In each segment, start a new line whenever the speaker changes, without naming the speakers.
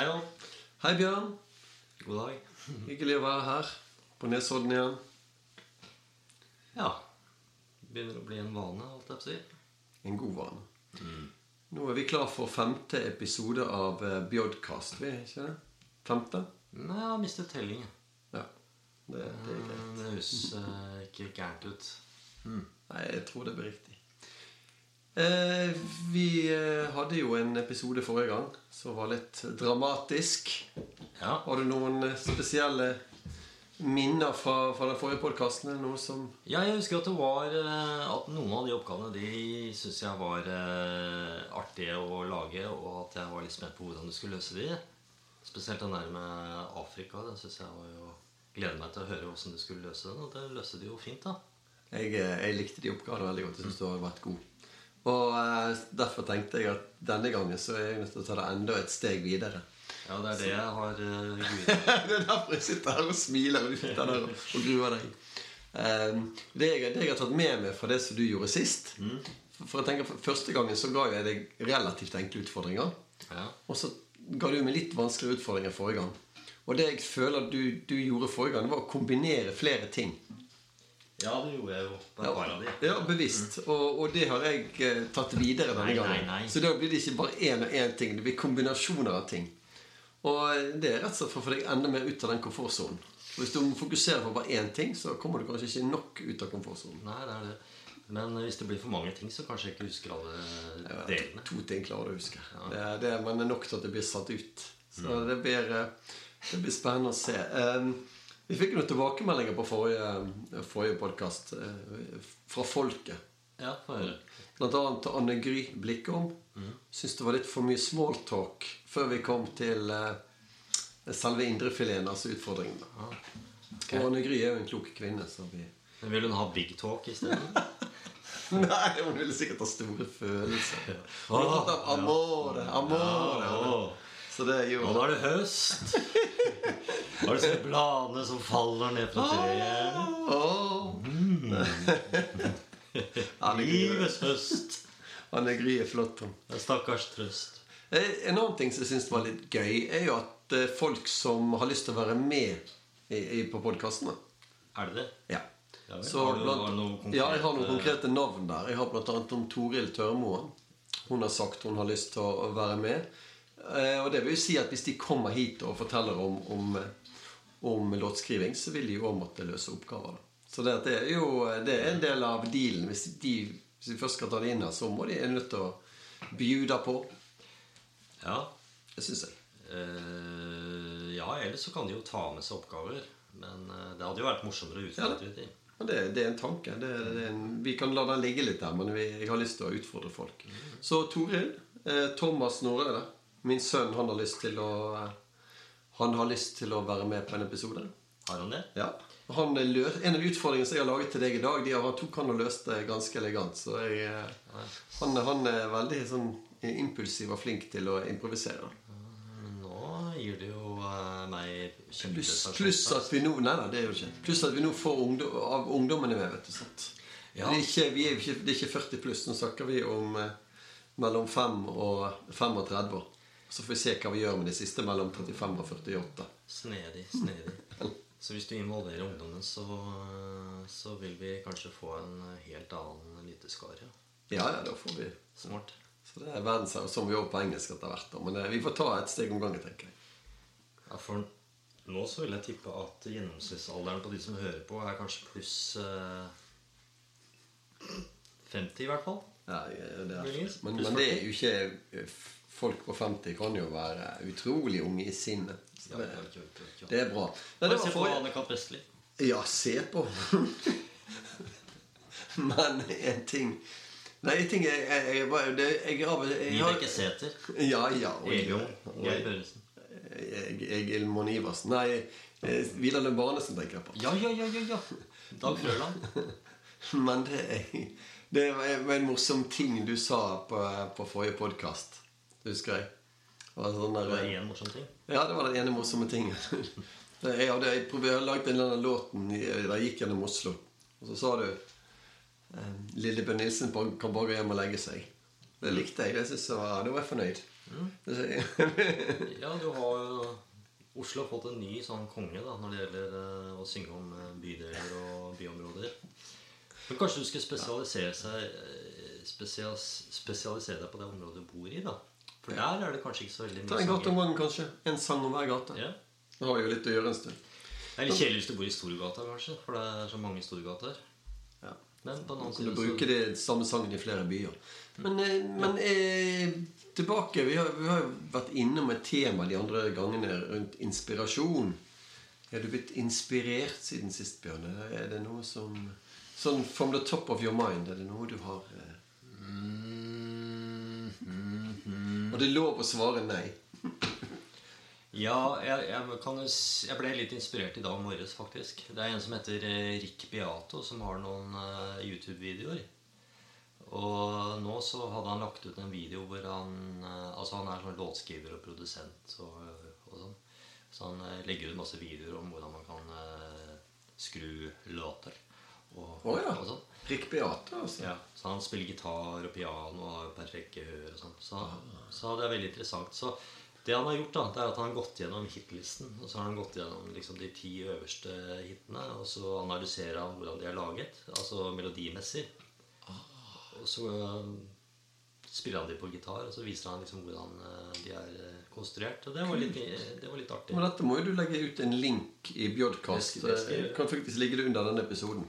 Hei, Jan.
Hei, Bjørn.
God dag.
Hyggelig å være her på Nesodden igjen.
Ja. Begynner å bli en vane, holdt jeg på å si.
En god vane. Nå er vi klar for femte episode av eh, Bjodcast. Vi, er ikke det? Femte?
Nei, jeg har mistet tellingen.
Ja. Det, det er.
Mm, Det høres eh, ikke gærent ut.
Nei, jeg tror det blir riktig. Eh, vi eh, hadde jo en episode forrige gang som var litt dramatisk.
Ja.
Har du noen eh, spesielle minner fra, fra den forrige podkasten?
Ja, jeg husker at det var eh, At noen av de oppgavene De synes jeg var eh, artige å lage, og at jeg var litt spent på hvordan du skulle løse de. Spesielt den der med Afrika. Det synes jeg var jo Gleder meg til å høre hvordan du skulle løse den. Og det løste du jo fint, da.
Jeg, jeg likte de oppgavene veldig godt. Jeg synes du har vært god. Og eh, Derfor tenkte jeg at denne gangen så er jeg nødt til å ta det enda et steg videre.
Ja, det er det jeg har uh,
det er derfor jeg sitter her og smiler og der og, og gruer deg. Eh, det, jeg, det jeg har tatt med meg fra det som du gjorde sist for, for jeg tenker Første gangen så ga jeg deg relativt enkle utfordringer.
Ja.
Og så ga du meg litt vanskeligere utfordringer forrige gang. Og det jeg føler du, du gjorde forrige gang, var å kombinere flere ting.
Ja, det gjorde jeg jo på ja, par av de.
Ja, bevisst. Og, og det har jeg eh, tatt videre denne
Nei,
gangen.
nei, nei.
Så da blir det ikke bare én og én ting. Det blir kombinasjoner av ting. Og eh, det er rett og slett for å få deg enda mer ut av den komfortsonen. Hvis du fokuserer på bare én ting, så kommer du kanskje ikke nok ut av komfortsonen.
Nei, det er det. Men hvis det blir for mange ting, så kanskje jeg ikke husker alle
Ja,
delene.
To ting klarer du å huske. Det, er, det men det er nok til at det blir satt ut. Så
Mm.
det, blir, eh, det blir spennende å se. Um, vi fikk noen tilbakemeldinger på forrige, forrige podkast fra folket.
Ja.
Blant annet Anne Gry Blikkom.
Mm.
Syns det var litt for mye smalltalk før vi kom til uh, selve indrefileten, altså utfordringene.
Ah, okay.
Og Anne Gry er jo en klok kvinne, så vi
Men vil hun ha big talk isteden?
Nei, hun ville sikkert ha store følelser. Hun har tatt amore, amore. Så det jo
nå er det høst. Har du sett bladene som faller ned fra treet?
Åh. oh. Mm.
Livets høst.
Anne Gry er flott,
Stakkars trøst.
Eh, En annen ting som jeg syns var litt gøy, er jo at eh, folk som har lyst til å være med i, i, på podkastene
Er det det?
Ja.
Ja.
Så
Har du-
blant,
har konkrete-
ja, jeg har noen konkrete navn der. Jeg har annet om Toril Tørmoen. Hun har sagt hun har lyst til å være med. Eh, og det vil jo si at hvis de kommer hit og forteller om, om, om låtskriving, så vil de jo òg måtte løse oppgaver. Så det, er jo det er en del av dealen. Hvis, de, hvis de først skal ta det inn her, så må de er nødt til å bjuda på.
Ja.
Det syns jeg.
Uh, ja, ellers så kan de jo ta med seg oppgaver. Men eh, det hadde jo vært morsommere å
Ja,
utfordre
det.
dem.
Det, det er en tanke. Det, det er en, vi kan la den ligge litt der, men vi, jeg har lyst til å utfordre folk. Så Toril. Eh, Thomas Snorre, min sønn, han har lyst til å eh, Han har lyst til å være med på en episode.
Har han det?
Ja. Han løs, en av de utfordringene som jeg har laget til deg i dag, de har, tok han og løste det ganske elegant. Så jeg, eh, han, han er veldig sånn impulsiv og flink til å improvisere.
Nå gir det jo uh, meg
Pluss, pluss at vi nå Nei, da, det er jo ikke Pluss at vi nå får ungdom, av ungdommene med, vet du. Sant?
Ja.
Det, er ikke, vi er, ikke, det er ikke 40 pluss. Nå snakker vi om eh, mellom 5 og 35 år. Så får vi se hva vi gjør med de siste mellom 35 og 48.
Snedig, snedig. Så hvis du involverer ungdommen, så, så vil vi kanskje få en helt annen lyteskare.
Ja, ja, da får vi
Smart.
Så det er verdensherre, som vi gjør på engelsk etter hvert. Men eh, vi får ta et steg om gangen, tenker jeg.
Ja, for nå så vil jeg tippe at gjennomsnittsalderen på de som hører på, er kanskje pluss eh, 50 i hvert fall.
Ja, det er, men, men det er jo ikke eh, Folk på 50 kan jo være utrolig unge i sinnet.
Ja,
det, er bra. Nei,
se på Anne-Kat. Vestli.
Ja, se på. Men en ting Nei, en ting jeg, jeg, jeg, bare- det, jeg, av- jeg,
Vibeke Sæther.
Ja, ja.
Geir Børresen.
Jeg- Egil Monn Iversen. Nei, eh, Vidar Lund Barnesen tenker jeg på.
Ja, ja, ja, ja, ja. Dag Frøland.
Men det, er- det var en morsom ting du sa på, på forrige podkast. Husker jeg. Det var sånn
Det var
der,
én morsom ting.
ja, det var den ene morsomme tingen. Jeg hadde jeg prøvde, lagd en eller annen låten i- da jeg gikk gjennom Oslo. Og så sa du Lille Bø Nilsen kan bare gå hjem og legge seg. Det likte jeg. Det synes jeg var, Da var jeg fornøyd. Mm.
Ja, du har jo Oslo har fått en ny sånn konge da når det gjelder eh, å synge om eh, bydeler og byområder. Men kanskje du skulle spesialisere seg eh, spesialisere deg på det området du bor i, da? For der er det kanskje ikke så veldig
Ta
mye
en gate om gangen, kanskje. En sang om hver gate.
Ja.
Det har jo litt å gjøre en stund.
Det er litt kjedelig hvis du bor i Storgata, kanskje, for det er så mange storgater.
Ja.
Men på den annen
side du
bruker
så... det samme sangen i flere byer. Men, eh, men eh, tilbake vi har, vi har jo vært innom et tema de andre gangene rundt inspirasjon. Er du blitt inspirert siden sist, Bjørn? Er det noe som Sånn from the top of your mind, er det noe du har eh,
Mm, mm, mm.
Og det er lov å svare nei.
Ja, jeg, jeg, kan jeg ble litt inspirert i dag morges, faktisk. Det er en som heter eh, Rick Beato, som har noen uh, YouTube-videoer. Og nå så hadde han lagt ut en video hvor han uh, Altså han er sånn låtskriver og produsent og, og sånn. Så han legger ut masse videoer om hvordan man kan uh, skru låter. Og,
oh, ja.
og sånn.
Rick Beate, altså.
Ja, så han spiller gitar og piano og har perfekt gehør og sånn. Så, så det er veldig interessant. Så det han har gjort, da, det er at han har gått gjennom hitlisten. Og så har han gått gjennom liksom, de ti øverste hitene, og så analyserer han hvordan de er laget. Altså melodimessig. Og så øh, spiller han de på gitar, og så viser han liksom hvordan øh, de er øh, konstruert. Og det var litt, det var litt artig.
Men dette må jo du legge ut en link i Bjodkast. Kan faktisk ligge det under denne episoden.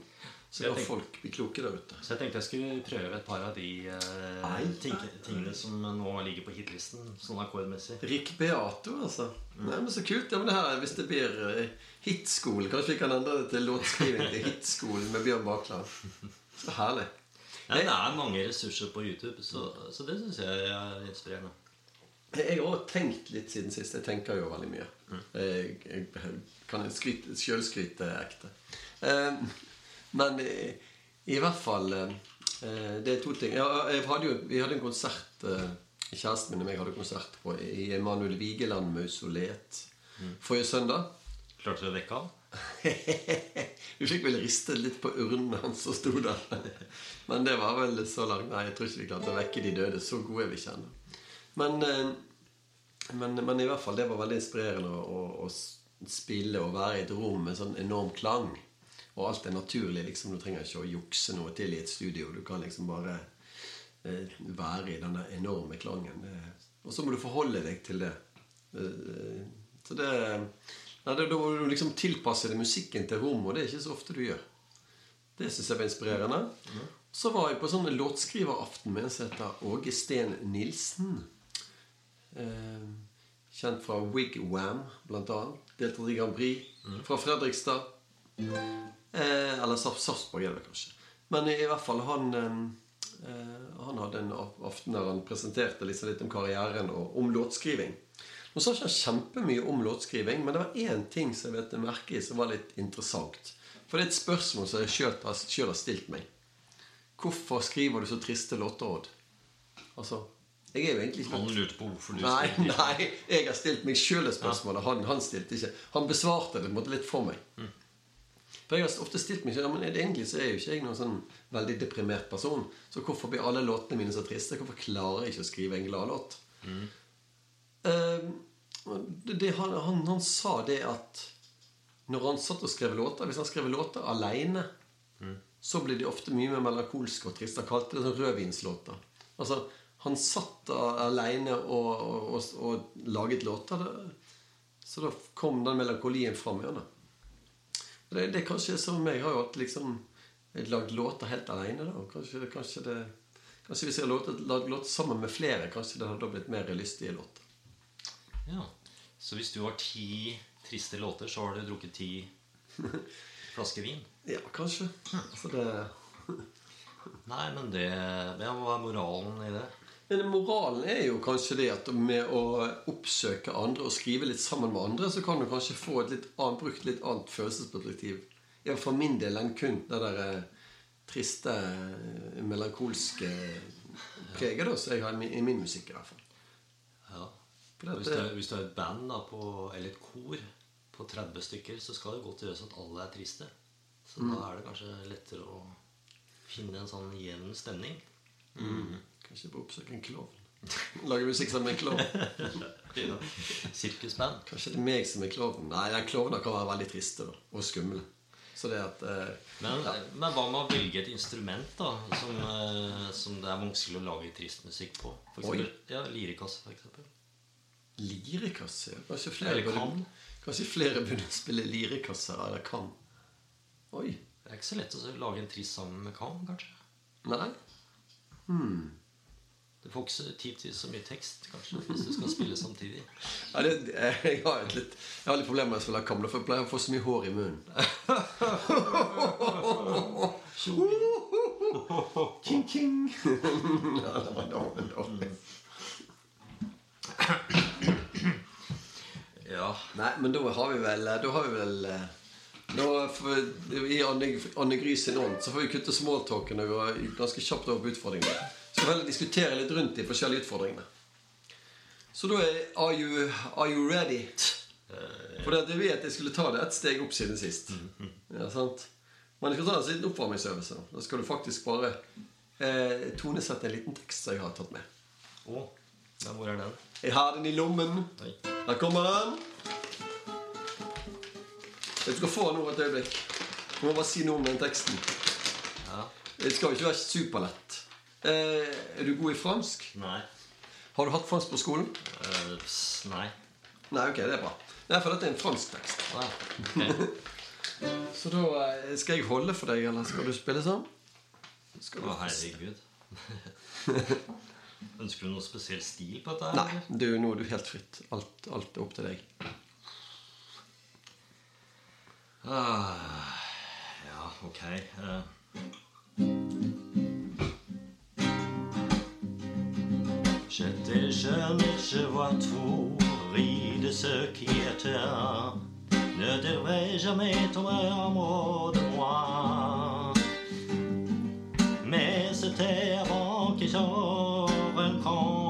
Så kan folk bli kloke der ute.
Så jeg tenkte jeg skulle prøve et par av de eh, tingene som nå ligger på hitlisten, sånn akkordmessig.
Rick Beato, altså. Nei, men Så kult. Ja, men det her, Hvis det blir eh, hitskolen Kanskje vi kan endre det til låtskriving til hitskolen med Bjørn Bakland. Så herlig.
Ja, det er mange ressurser på YouTube, så, så det syns jeg er inspirerende.
Jeg har tenkt litt siden sist. Jeg tenker jo veldig mye. Jeg, jeg kan skryte, sjølskryte ekte. Eh, men i, i hvert fall eh, Det er to ting. Ja, jeg hadde jo, vi hadde en konsert eh, Kjæresten min og meg hadde konsert på i Emanuel Vigeland mausoleet forrige søndag.
Klarte du å vekke han?
vi fikk vel ristet litt på urnen hans som sto der. Men det var vel så langt Nei, jeg tror ikke vi klarte å vekke de døde. Så gode vi ennå. Men, eh, men, men i hvert fall, det var veldig inspirerende å, å, å spille og være i et rom med sånn enorm klang. Og alt er naturlig. liksom Du trenger ikke å jukse noe til i et studio. Du kan liksom bare eh, være i denne enorme klangen. Og så må du forholde deg til det. Eh, så det Nei, Da må du liksom tilpasse deg musikken til rommet, og det er ikke så ofte du gjør. Det syns jeg var inspirerende. Så var jeg på sånn låtskriveraften med en som heter Åge Steen Nilsen. Eh, kjent fra Wigwam, blant annet. Deltatt i Grand Prix. Fra Fredrikstad. Eh, eller Sarpsborg, er det kanskje. Men i, i hvert fall, han eh, Han hadde en aften der han presenterte liksom litt om karrieren og om låtskriving. Nå sa ikke han kjempemye om låtskriving, men det var én ting som jeg vet jeg merke i som var litt interessant. For det er et spørsmål som jeg sjøl har, stilt meg. Hvorfor skriver du så triste låter, Odd? Altså, jeg er jo egentlig ikke
Han lurte på hvorfor du
Nei, nei, jeg har stilt meg sjøl det spørsmålet. Han, han stilte ikke. Han besvarte det på en måte litt for meg. For jeg har ofte stilt meg ja, men Egentlig så er jeg jo ikke jeg noen sånn veldig deprimert person. Så hvorfor blir alle låtene mine så triste? Hvorfor klarer jeg ikke å skrive en gladlåt? låt? og det, det, han, han, han sa det at når han satt og skrev låter Hvis han skrev låter aleine, så ble de ofte mye mer melankolske og triste. Han kalte det sånn rødvinslåter. Altså, han satt aleine og, og, og, og laget låter. Så da kom den melankolien fram igjen. da. Det, det er kanskje som. Jeg har jo alltid liksom lagd låter helt aleine. Kanskje, kanskje, det, kanskje hvis jeg hadde lagd låter sammen med flere, kanskje det hadde da blitt mer lystige låter.
Ja. Så hvis du har ti triste låter, så har du drukket ti flasker vin?
Ja, kanskje. Så det
Nei, men det, det Hva er moralen i det?
Men moralen er jo kanskje det at med å oppsøke andre og skrive litt sammen med andre, så kan du kanskje få et litt annet, brukt litt annet følelsesperspektiv. Ja, for min del enn kun det der eh, triste, eh, melankolske preget da, som jeg har i min, musikk, i hvert fall.
Ja. Hvis, du, er- hvis du er et band da, på, eller et kor på 30 stykker, så skal det godt gjøres at alle er triste. Så
Mm.
da er det kanskje lettere å finne en sånn jevn stemning.
Kanskje på oppsøke en klovn. Lage musikk sammen med en klovn.
Ja. Sirkusband.
Kanskje det er meg som er klovnen. Nei, den klovner kan være veldig triste da, og skumle. Så det at eh,
Men, men hva med å velge et instrument da som, eh, som det er vanskelig å lage trist musikk på? For
Oi.
eksempel, ja, Lirekasse, eksempel.
Lirekasse Kanskje flere burde- Kanskje flere burde spille lirekasser, eller kan. Oi.
Det er ikke så lett å lage en trist sammen med Kam, kanskje.
Nei?
Du får ikke så tid til så mye tekst, kanskje, hvis du skal spille samtidig.
Ja, det, jeg, har et litt, jeg har litt problemer med å spille kamler, for jeg pleier å få så mye hår i munnen. King, king. Ja, det var dårlig, dårlig.
Ja.
Nei, men da har vi vel Da har vi vel nå, da I Anne, Anne Gry sin ånd så får vi kutte smalltalken og gå ganske kjapt over på utfordringene. Skal vel diskutere litt rundt de forskjellige utfordringene. Så da er Are you, are you ready? For det, du vet jeg skulle ta det ett steg opp siden sist. Ja, sant? Men jeg skal ta en liten oppvarmingsøvelse. Da skal du faktisk bare eh, tonesette en liten tekst som jeg har tatt med.
Å, ja, hvor er den?
Jeg har den i lommen.
Oi.
Her kommer den. Jeg skal få nå et øyeblikk. Du må bare si noe om den teksten.
Ja.
Det skal jo ikke være superlett. Eh, er du god i fransk?
Nei.
Har du hatt fransk på skolen?
Uh, nei.
Nei, ok, det er bra. Nei, for dette er en fransk tekst.
Ah, okay.
Så da eh, skal jeg holde for deg, eller skal du spille sånn? Skal du
Å, herregud. Ønsker du noe spesiell stil på dette?
Nei, du, nå er du helt fritt. Alt, alt er opp til deg.
Ah, ja, ok. eh. J'étais jeune je vois tout ris de ce qui était. Ne devrais jamais tomber amoureux de moi. Mais c'était avant que je rencontre.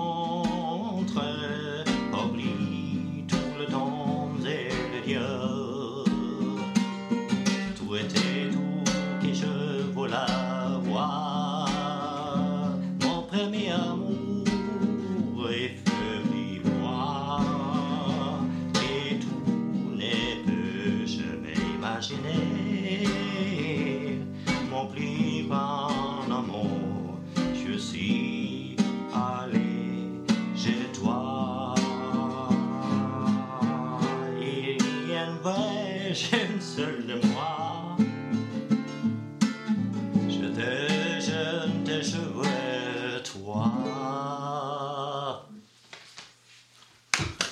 Vraie jeune seule de moi. Je te jeune tes cheveux, toi.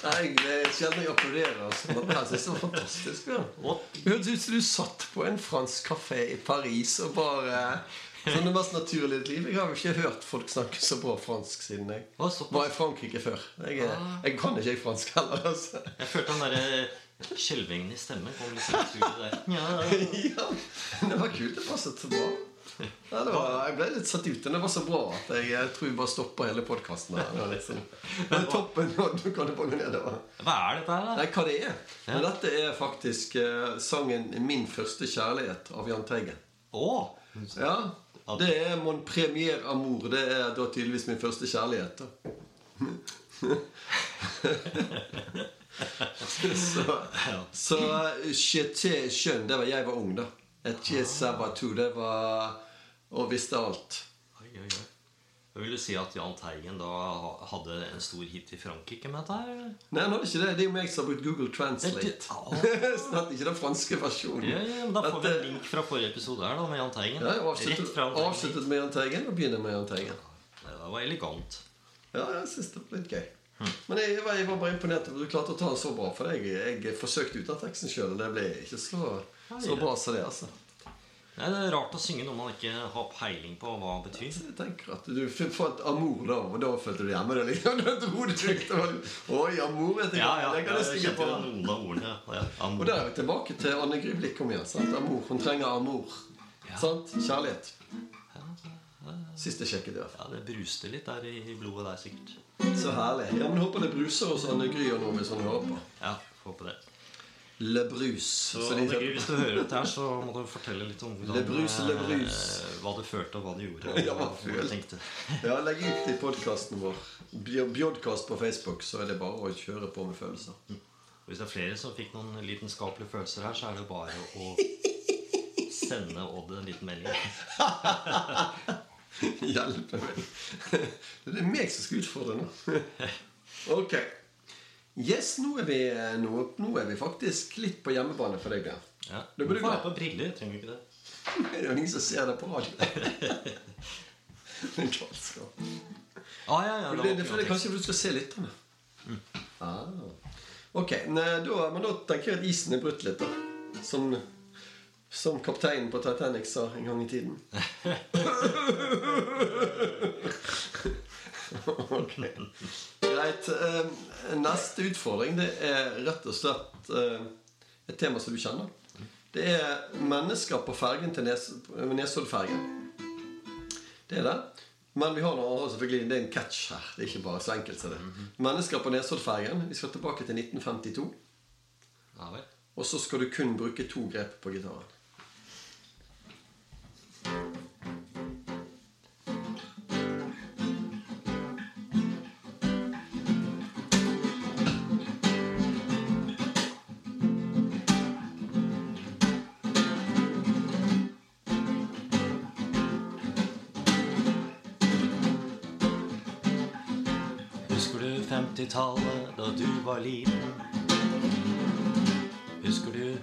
Nei, jeg kjenner jeg applauderer. Altså. Det her synes jeg var fantastisk. Ja. Det hørtes ut som du satt på en fransk kafé i Paris og bare Sånn det mest naturlige liv. Jeg har jo ikke hørt folk snakke så bra fransk siden jeg var i Frankrike før. Jeg, er- jeg kan ikke jeg fransk heller, altså.
Jeg følte den derre skjelvingen i stemmen kom liksom ut der. Ja.
Ja, det var kult. Det passet så bra. Ja, det var, jeg ble litt satt ut. Det var så bra at jeg, jeg tror vi bare stopper hele podkasten sånn- er toppen, du kan bare gå nedover.
Hva er dette her, da?
Nei, hva det er? Men dette er faktisk eh, sangen 'Min første kjærlighet' av Jahn Teigen.
Åh
Ja, det er mon premier amour. Det er da tydeligvis min første kjærlighet. da. så så jeune, det var jeg var ung, da. Et Sabatu, det var Og visste alt.
Oi, oi, oi. Jeg vil du si at Jahn Teigen da hadde en stor hit i Frankrike med dette her?
Nei, han hadde ikke det. Det er jo meg som har brukt Google Translate.
Det- Au.
Ikke den franske versjonen.
Ja, ja, men Da får vi en link fra forrige episode her da med Jahn Teigen.
Ja, jeg avsluttet, avsluttet med Jahn Teigen og begynner med Jahn Teigen.
Ja, Det var elegant.
Ja, jeg synes det var litt gøy. Men jeg var, jeg var bare imponert over at du klarte å ta det så bra. For jeg, jeg forsøkte ut av teksten sjøl, og det ble ikke så, så bra som det. altså
Nei, Det er rart å synge noe man ikke har peiling på hva det betyr.
Så jeg tenker at Du fant amor, da, og da følte du hjemme. Da liksom. Da dro du var Oi, amor vet jeg
Ja, ja,
jeg kan jeg
jeg
på.
noen av ordene. Ja,
Og der er vi tilbake til Anne Gry Blikkom igjen. sant? Amor, Hun trenger amour. Sant? Kjærlighet. Siste jeg sjekket, i hvert fall.
ja, det bruste litt der i blodet der, sikkert.
Så herlig. Ja, men Håper det bruser hos Anne Gry og nå hvis han hører på.
Ja, håper det.
Le Brus.
Så
Så de-
Sigurd, hvis du hører dette her, så må du fortelle litt om hvordan,
Le Brus, Le
eh, hva du følte, og hva du gjorde.
Ja, hva
og du tenkte.
Ja, legg ut i podkasten vår. Bj- Bjodkast på Facebook, så er det bare å kjøre på med følelser.
Hvis det er flere som fikk noen lidenskapelige følelser her, så er det bare å sende Odd en liten melding.
Hjelpe meg. Det er meg som skal utfordre nå. Ok. Yes, nå er, vi, nå, nå er vi faktisk litt på hjemmebane for deg, Bjørn.
Ja. Du
burde
får ha på briller. Trenger du ikke det?
Det er jo ingen som ser det på radio. Galskap.
Ah, ja, ja, det
det, det, kanskje du skal se lytterne. Ah. Ok, nei, da, men da tenker jeg at isen er brutt litt, da. Som, som kapteinen på Titanic sa en gang i tiden. Ok. Greit. eh, neste utfordring det er rett og slett eh, et tema som du kjenner. Det er mennesker på fergen til Nes Nesoddfergen. Det er det. Men vi har noe, selvfølgelig, det er en catch her. Det er ikke bare så enkelt som det. Mennesker på Nesoddfergen. Vi skal tilbake til 1952.
Ja.
Og så skal du kun bruke to grep på gitaren.
50-tallet da du var liten? Husker du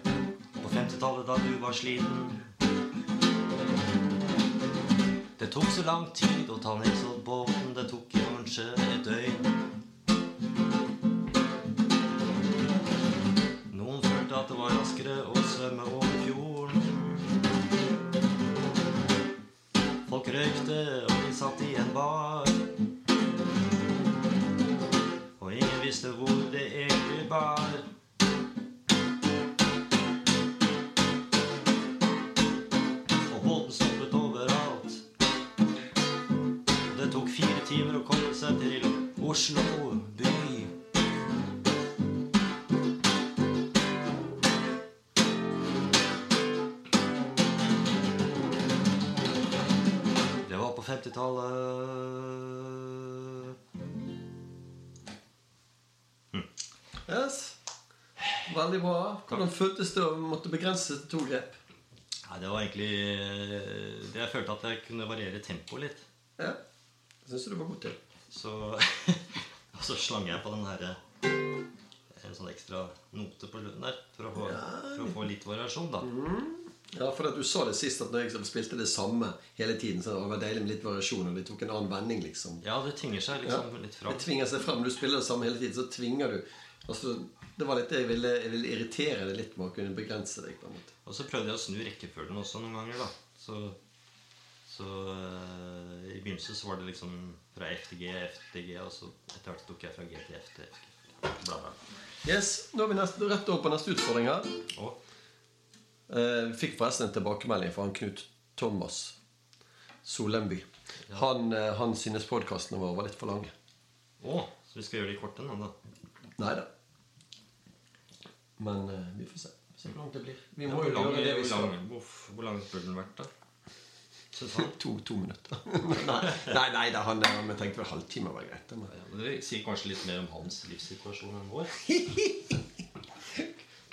på 50-tallet da du var sliten? Det tok så lang tid å ta Nesoddbåten. Det tok kanskje et døgn. Noen følte at det var raskere å svømme over fjorden. Folk røykte, og de satt i en bar. Timer å komme seg til Oslo by. Det var på 50-tallet.
Yes. Veldig bra. Hvordan føltes det å måtte begrense til to grep?
Nei, det var egentlig det Jeg følte at jeg kunne variere tempoet litt.
Ja. Det syns jeg du var god til.
Så, og så slang jeg på den her En sånn ekstra note på lønnen der for å få, for å få litt variasjon, da.
Ja, for at Du sa det sist at når jeg spilte det samme hele tiden, så det var deilig med litt variasjon, og de tok en annen vending, liksom.
Ja, det tvinger seg liksom litt fram.
Det tvinger seg fram. Du spiller det samme hele tiden, så tvinger du altså, Det var litt det jeg ville, jeg ville irritere deg litt med å kunne begrense deg. på en måte
Og så prøvde jeg å snu rekkefølgen også noen ganger, da. Så, så uh, i begynnelsen så var det liksom fra F til G, F til G, og så etter hvert tok jeg fra G til F til F. Bla, bla.
Yes, Nå er vi nest, rett over på neste utfordring her.
Oh.
Uh, fikk forresten en tilbakemelding fra han Knut Thomas Solemby. Han, uh, han synes podkastene våre var litt for lange.
Å, så vi skal gjøre de korte nå, da.
Nei da. Men vi får se. Se hvor langt det blir. Vi
Ja,
må
hvor,
jo gjøre det vi skal.
hvor lang burde den vært, da? Han?
To, to minutter. nei, nei, nei da, han, vi tenkte vel halvtime var greit. Men...
Ja, men det sier kanskje litt mer om hans livssituasjon enn vår.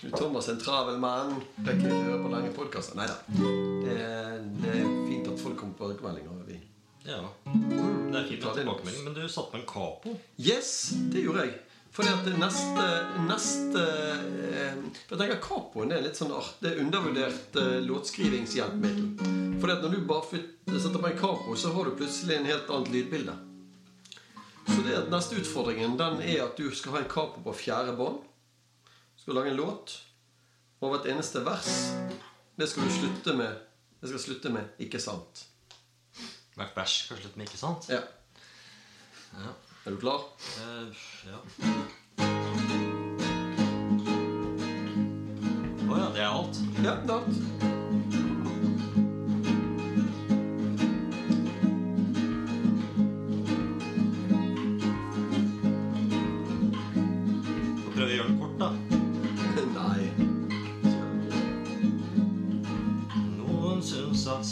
Knut Thomas er en travel mann. Kan ikke høre på lange podkaster. Nei da. Det, det er fint at folk kommer på tilbakemeldinger. Vi.
Ja. Det er fint med tilbakemelding, men du satte på en capo.
Yes, det gjorde jeg. Fordi at neste, neste eh, For jeg tenker Capoen er litt sånn art, det er undervurdert eh, låtskrivingshjelpemiddel. Fordi at når du bare setter på en capo, så har du plutselig en helt annet lydbilde. Så det at neste utfordringen den er at du skal ha en capo på fjerde bånd. Skal lage en låt. Og hvert eneste vers det skal du slutte med Det skal slutte med 'ikke sant'.
Hvert vers skal slutte med ikke sant?
Ja.
Ja.
Er du klar?
Uh, ja. Å oh, ja, det er alt?
Ja, det
er alt.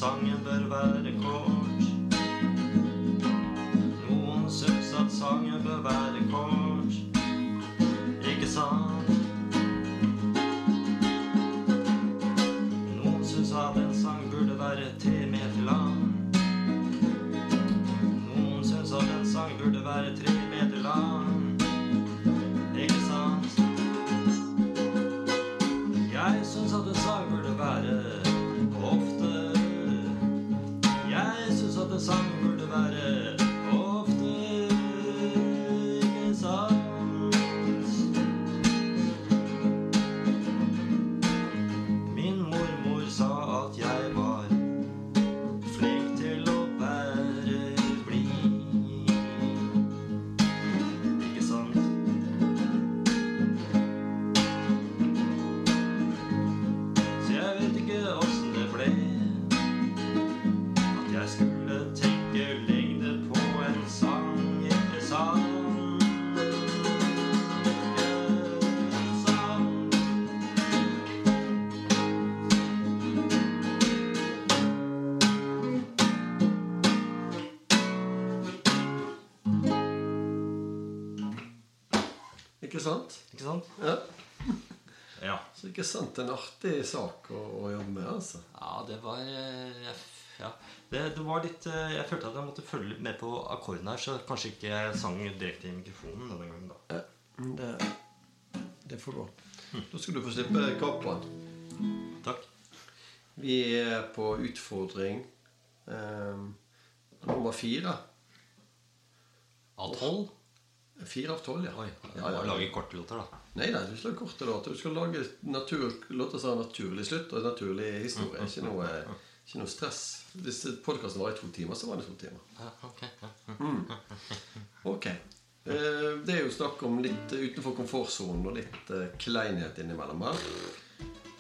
sangen bør være kort. sangen
bør være kort. Ikke sant?
Noen syns at en sang burde være tre meter lang. Noen syns at en sang burde være tre Ikke sant? Ikke sant?
Ja.
Ja.
Så ikke sant, en artig sak å, å jobbe med, altså.
Ja, det var eh, jeg, ja. det, det var litt eh, Jeg følte at jeg måtte følge litt med på akkorden her, så kanskje ikke jeg sang direkte i mikrofonen denne gangen, da.
Ja, det, det får gå. Da skal du få slippe kappen.
Takk.
Vi er på utfordring eh, nummer fire.
Av tolv?
Fire av tolv, ja. Ja, ja.
Lage korte låter, da.
Nei, nei, du skal lage korte låter. Du skal lage natur, låter som har naturlig slutt og naturlig historie. Ikke noe, ikke noe stress. Hvis podkasten var i to timer, så var det to timer.
Mm. Ok.
Eh, Det er jo snakk om litt utenfor komfortsonen og litt eh, kleinhet innimellom her.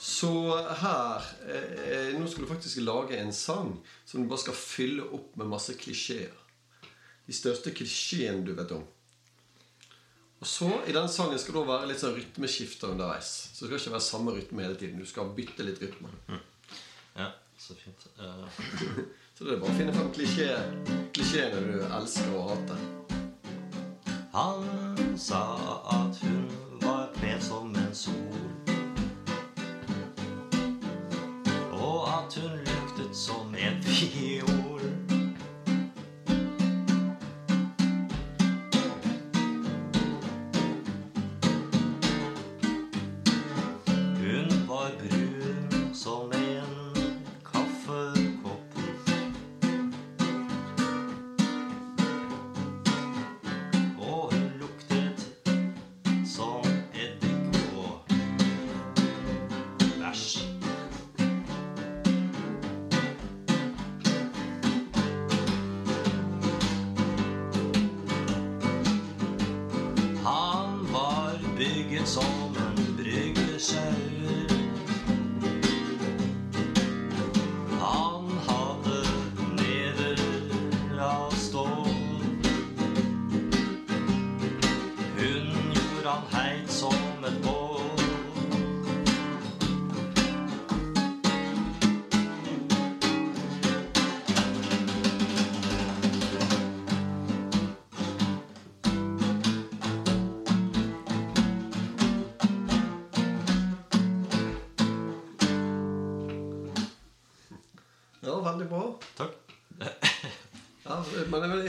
Så her eh, Nå skal du faktisk lage en sang som du bare skal fylle opp med masse klisjeer. De største klisjeene du vet om. Og så I den sangen skal det være litt sånn rytmeskifter underveis. Så det skal ikke være samme rytme hele tiden. Du skal bytte litt rytme.
ja, så fint. uh...
Så det er bare å finne klisjé, klisjeene du elsker og hater.
Han sa at hun var pen som en sol. Og at hun luktet som en fiol. Bygget som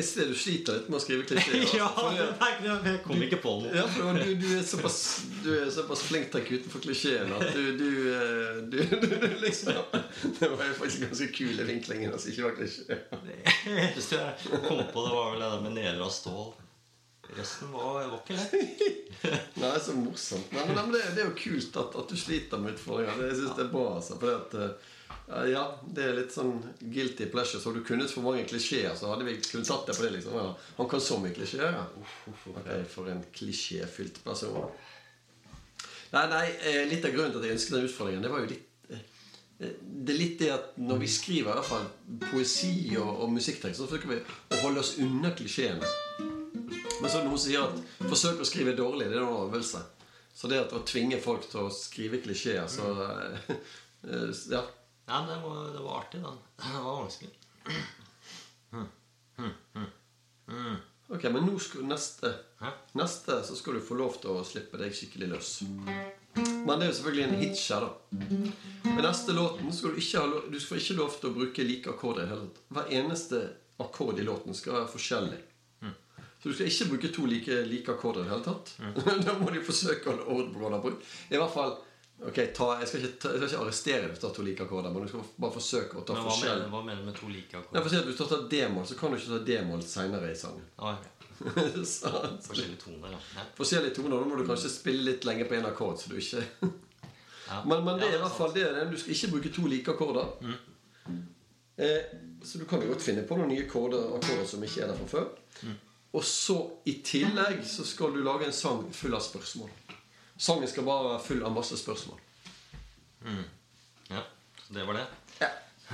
jeg ser du sliter litt med å skrive klisjeer.
Ja,
For
nei, jeg kom ikke på noe.
Ja, for du, du, er såpass, du er såpass flink til å kutte for klisjeen at du, du, eh, du, du, liksom Det var jo faktisk ganske kule vinklingen altså ikke var klisjé.
Jeg kom på, det var vel det der med neler av stål. Resten var, var ikke lett.
Nei, så morsomt. Nei, men, det, det er jo kult at, at du sliter med utfordringer. Det, jeg synes det er bra. altså, for det at, eh, ja, det er litt sånn guilty pleasure. Så hadde du kunnet for mange klisjeer, så hadde vi kunnet satt det på det. liksom. Ja, han kan så mye klisjeer. Ja. Okay, For en klisjéfylt person. Nei, nei, eh, Litt av grunnen til at jeg ønsket den utfordringen, det var jo litt eh, det er litt det at når vi skriver i hvert fall poesi og, og musikktekst, så forsøker vi å holde oss unna klisjeene. Men så er det noen som sier at forsøk å skrive dårlig, det er en øvelse. Så det at å tvinge folk til å skrive klisjeer, så eh, Ja.
Det var, det var artig, da. Det var vanskelig.
Ok, men nå skal neste
Hæ?
Neste så skal du få lov til å slippe deg skikkelig løs. Men det er jo selvfølgelig en hitch her, da. Med neste låten skal du ikke ha du skal ikke lov til å bruke like akkorder i hele tatt. Hver eneste akkord i låten skal være forskjellig. Så du skal ikke bruke to like, like akkorder i det hele tatt. da må du forsøke å holde orden på hva de brukt. I hvert fall Ok, ta, jeg, skal ikke, jeg skal ikke arrestere hvis du tar to like akkorder, men du skal bare forsøke å ta
Men hva
forskjell.
mener, hva mener du med to like
Nei,
akkorder?
for å si at Hvis du tar d-moll, så kan du ikke ta d-moll seinere i sangen.
Ah. Forskjellige toner, ja.
forskjellige toner. Da må du kanskje spille litt lenge på en akkord. Så du ikke
Ja.
men, men det er i hvert fall det. det Du skal ikke bruke to like akkorder. Eh, så du kan jo godt finne på noen nye akkorder, akkorder som ikke er der fra før. Og så i tillegg så skal du lage en sang full av spørsmål. Sangen skal bare være full av masse spørsmål.
ja. Så det var det?
Ja.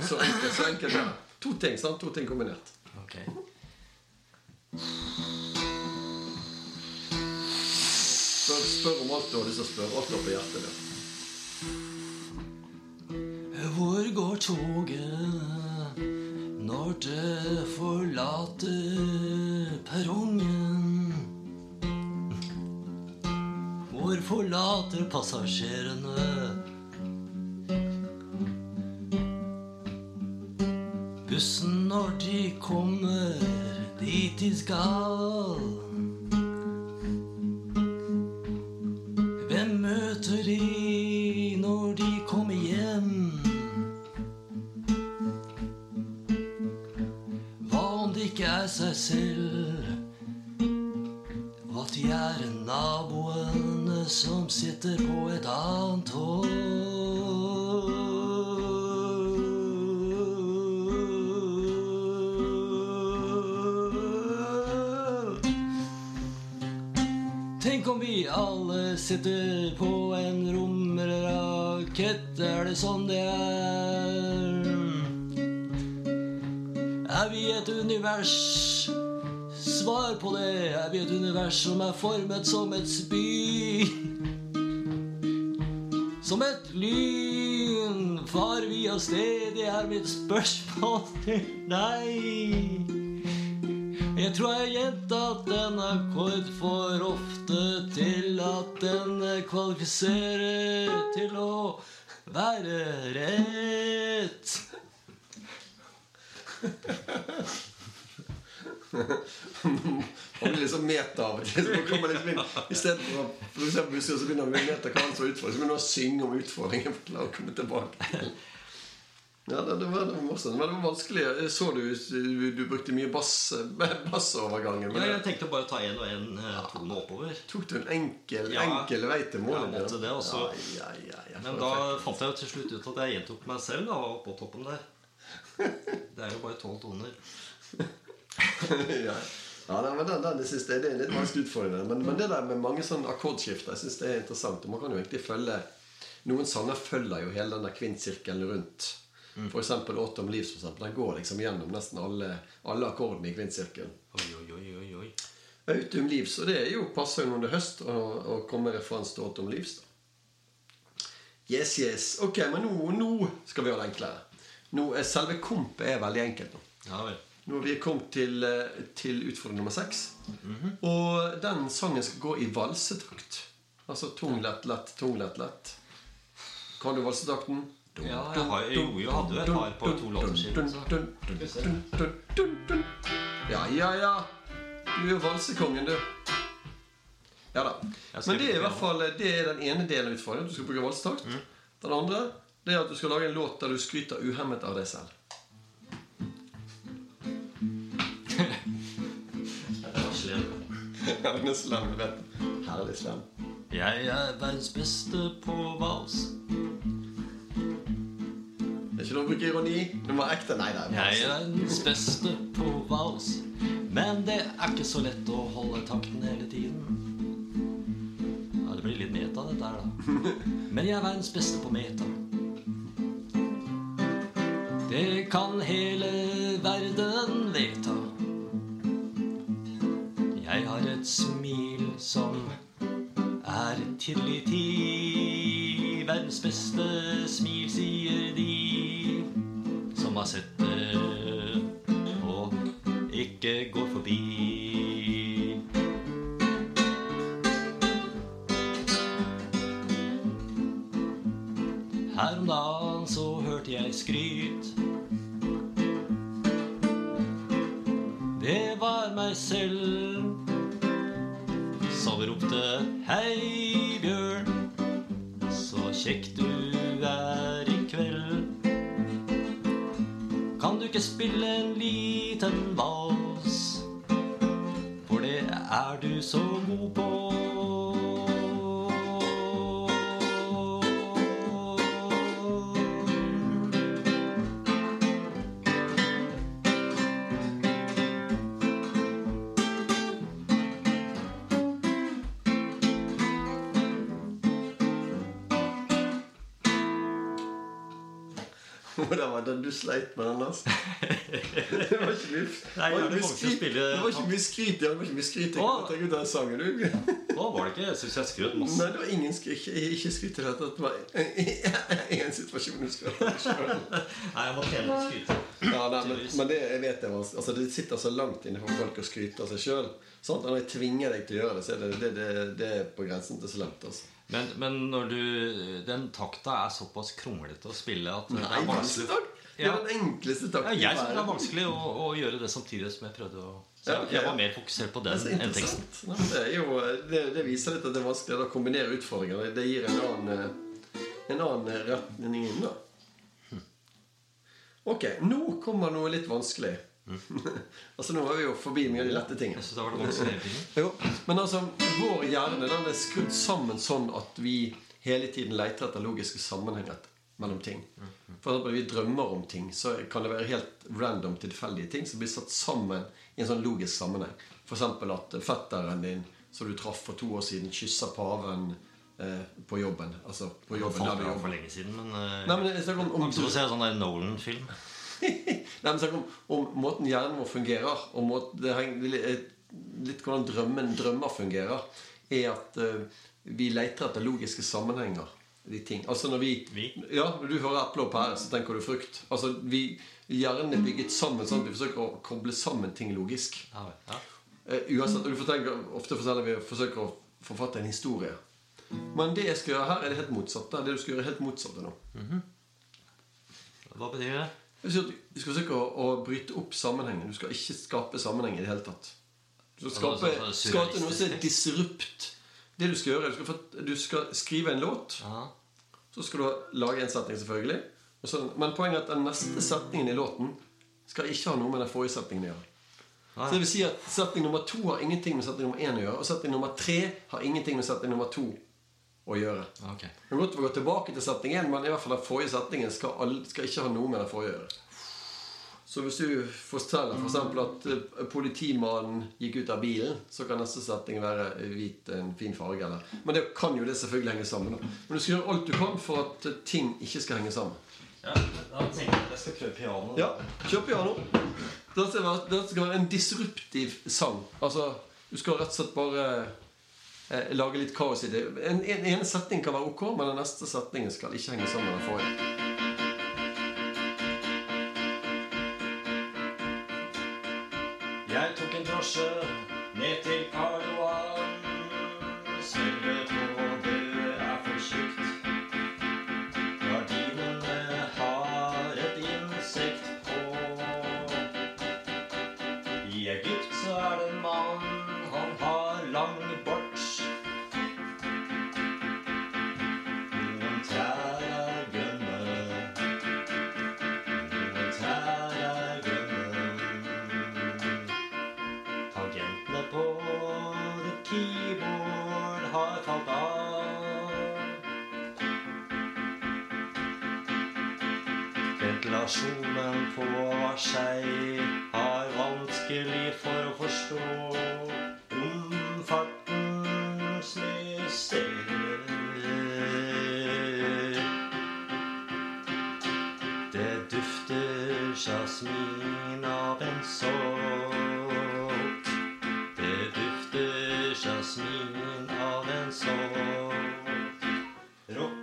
Så enkelt, så enkelt ja. To ting, sant? To ting kombinert.
Ok.
Spør, spør om alt du har lyst til å spørre. Alt du har på hjertet. ditt.
Hvor går toget når det forlater perrongen? Hvor forlater passasjerene bussen når de kommer dit de skal? Hvem møter de når de kommer hjem? Hva om det ikke er seg selv? At de er naboene som sitter på et annet hold. Tenk om vi alle sitter på en romrakett. Er det sånn det er? Er vi et univers? Svar på det. Er vi et univers som er formet som et spy? Som et lyn far vi av sted. Det er mitt spørsmål til deg. Jeg tror jeg har gjentatt en akkord for ofte til at den kvalifiserer til å være rett.
Han blir liksom meta av og til. Så man kommer liksom inn I stedet for å for eksempel, husker, så begynner med meta hva som er utfordringen, så begynner han å synge om utfordringen. for å klare å komme tilbake til. Ja, det, det, var, det var morsomt. Men det var vanskelig. Jeg så du, du, du brukte mye bass, bassoverganger. Men
Ja, jeg tenkte bare å ta én og én tone oppover.
tok du en enkel,
Ja.
enkel vei til målet?
Ja, måtte det også.
Ja, ja, ja,
Men da fant jeg jo til slutt ut at jeg gjentok meg selv da, på toppen der. Det er jo bare tolv toner.
ja. Ja, nei, men den, den, synes det, det er litt vanskelig utfordrende. Men, men det der med mange sånne akkordskifter Jeg synes det er interessant. Og man kan jo egentlig følge Noen sanger følger jo hele den der kvintsirkelen rundt. For eksempel Autumn Leaves. For eksempel, den går liksom gjennom nesten alle, alle akkordene i kvintsirkelen.
Oi, oi, oi, oi.
Autumn Leaves. Og det er jo passer jo når det er høst å, å komme med referanse til Autumn Leaves. da Yes, yes. Ok, men nå, nå skal vi ha det enklere. Nå Selve kompet er veldig enkelt nå.
Ja vel.
Nå er vi kommet til, eh, til utfordring nummer seks. Og den sangen skal gå i valsetakt. Altså tung, lett, lett, tung, lett, lett. Kan du valsetakten?
Ja, jeg har, jo, jeg hadde jo et par på to låter siden.
Ja, ja, ja. Du er jo valsekongen, du. Ja da. Men det er i hvert fall Det er den ene delen av utfordringen. Du skal bruke valsetakt. Den andre det er at du skal lage en låt der du skryter uhemmet av deg selv. Vet du. Herlig slem.
Jeg er verdens beste på vals.
Det er ikke lov å bruke ironi. Du må være ekte. Nei, nei.
Jeg er verdens beste på vals. Men det er ikke så lett å holde takten hele tiden. Ja, det blir litt meta, dette her, da. Men jeg er verdens beste på meta. Det kan hele verden vedta. Jeg har et smil som er tilliti. Verdens beste smil, sier de som har sett det og ikke går ropte 'Hei, Bjørn', så kjekk du er i kveld. Kan du ikke spille en liten vals? For det er du så god på.
Hvordan var det du sleit med den, altså? Det var ikke mye,
Nei, mange
skryt. Det var ikke mye skryt. Det var ikke mye skryt. Jeg kunne tenke ut den sangen. Du.
Å, var det ikke? Jeg syns jeg skrøt masse.
Nei, det var ingen skryt. Ikke, skryt i det hele. Det var én situasjon du skrøt av sjøl.
Nei, jeg må tjene skryte.
Ja, nei, men, men det jeg vet jeg var- altså, det sitter så langt inne for folk å skryte av seg sjøl. Sånn, når jeg tvinger deg til å gjøre det, så er det, det, det, det er på grensen til slemt. Altså.
Men, men når du Den takta er såpass kronglete å spille at det er vanskelig
vanskelig. Det er den enkleste takten. Ja,
Jeg syns det er vanskelig å, å gjøre det samtidig som jeg prøvde å Så jeg, jeg var mer fokusert på den enn teksten.
Nei, det, jo, det, det viser litt at det er vanskelig å kombinere utfordringer. Det gir en annen, eh, en annen retning inn. da. Ok, nå kommer noe litt vanskelig. altså Nå er vi jo forbi mye av de lette tingene.
Synes det var det vanskelig.
Jo, men altså, vår hjerne den er skrudd sammen sånn at vi hele tiden leter etter logiske sammenhenger mellom ting. For eksempel vi drømmer om ting, så kan det være helt random tilfeldige ting som blir satt sammen i en sånn logisk sammenheng. Eksempel at fetteren din som du traff for to år siden, kysser paven eh, på jobben. Altså på jobben
falt
der du
for lenge siden, men uh,
Nei, men snakker om, om
å en sånn Nolan-film.
Nei, men snakk om, om måten hjernen vår fungerer, og måten, det henger litt, litt hvordan drømmen, drømmer fungerer, er at uh, vi leter etter logiske sammenhenger i ting. Altså når vi,
Vi?
Ja, når du hører eple og pære, så tenker du frukt. Altså vi, Hjernen er bygget sammen sånn at vi forsøker å koble sammen ting logisk.
Ja, ja.
Uh, uansett, og du forteller, Ofte forteller vi forsøker å forfatte en historie. Men det jeg skal gjøre her, er det helt motsatte. Det du skal gjøre, er helt motsatte nå.
Hva betyr det?
Du skal forsøke å, å bryte opp sammenhengen. Du skal ikke skape sammenheng i det hele tatt. Du skal skape,
Altså, sånn
skape noe som er disrupt. Det du skal gjøre, du skal, du skal skrive en låt. Så skal du lage en setning, selvfølgelig. Så, men poenget er at den neste setningen i låten skal ikke ha noe med den forrige setningen å gjøre. Så det vil si at Setning nummer to har ingenting med setning nummer én å gjøre. Og setning nummer tre har ingenting med setning nummer to å gjøre.
Okay.
Det er godt å gå tilbake til setning én, men i hvert fall den forrige setningen skal, all- skal ikke ha noe med den forrige å gjøre. Så hvis du forteller f.eks. For at eh, politimannen gikk ut av bilen, så kan neste setning være hvit, en fin farge. Eller. Men det kan jo det selvfølgelig henge sammen. Da. Men du skal gjøre alt du kan for at eh, ting ikke skal henge sammen.
Ja, da tenker jeg at jeg skal prøve piano.
Ja, kjør piano. Det skal være en disruptiv sang. Altså, du skal rett og slett bare eh, lage litt kaos i det. En, en, en setning kan være ok, men den neste setningen skal ikke henge sammen med den forrige.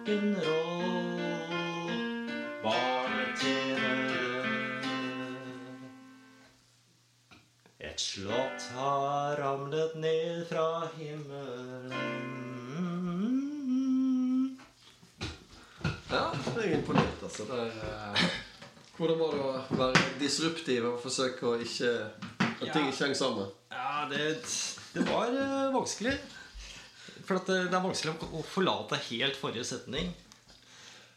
Rock'n'roll, barne-TV. Et slott har ramlet ned fra himmelen.
Ja, jeg er imponert, altså. Det er, eh, hvordan var det å være disruptiv og forsøke å ikke At ting ikke henger sammen?
Ja, det, det var eh, vanskelig. For at det, det er vanskelig å, forlate helt forrige setning,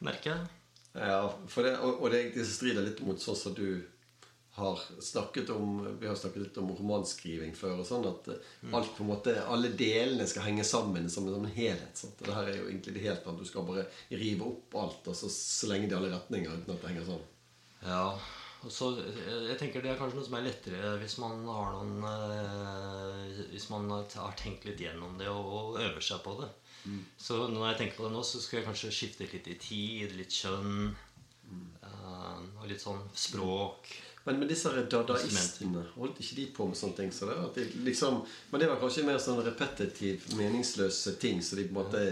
merker jeg.
Ja, for det, og, og det egentlig strider litt mot sånn som du har snakket om Vi har snakket litt om romanskriving før. og sånn At eh, alt på en måte alle delene skal henge sammen som en, som en helhet. Sant? Og det her er jo egentlig det helt annet. Du skal bare rive opp alt og så slenge det i alle retninger uten at det henger sammen.
Ja, så eh, jeg tenker Det er kanskje noe som er lettere hvis man har noen eh, Hvis man har tenkt litt gjennom det og, øver seg på det. Så når jeg tenker på det nå, så skal jeg kanskje skifte litt i tid, litt kjønn. mm. og litt sånn språk.
Men med disse dadaistene, holdt ikke de på med sånne ting? Så det, at de liksom, men det var kanskje mer sånn repetitiv, meningsløse ting, så de på en måte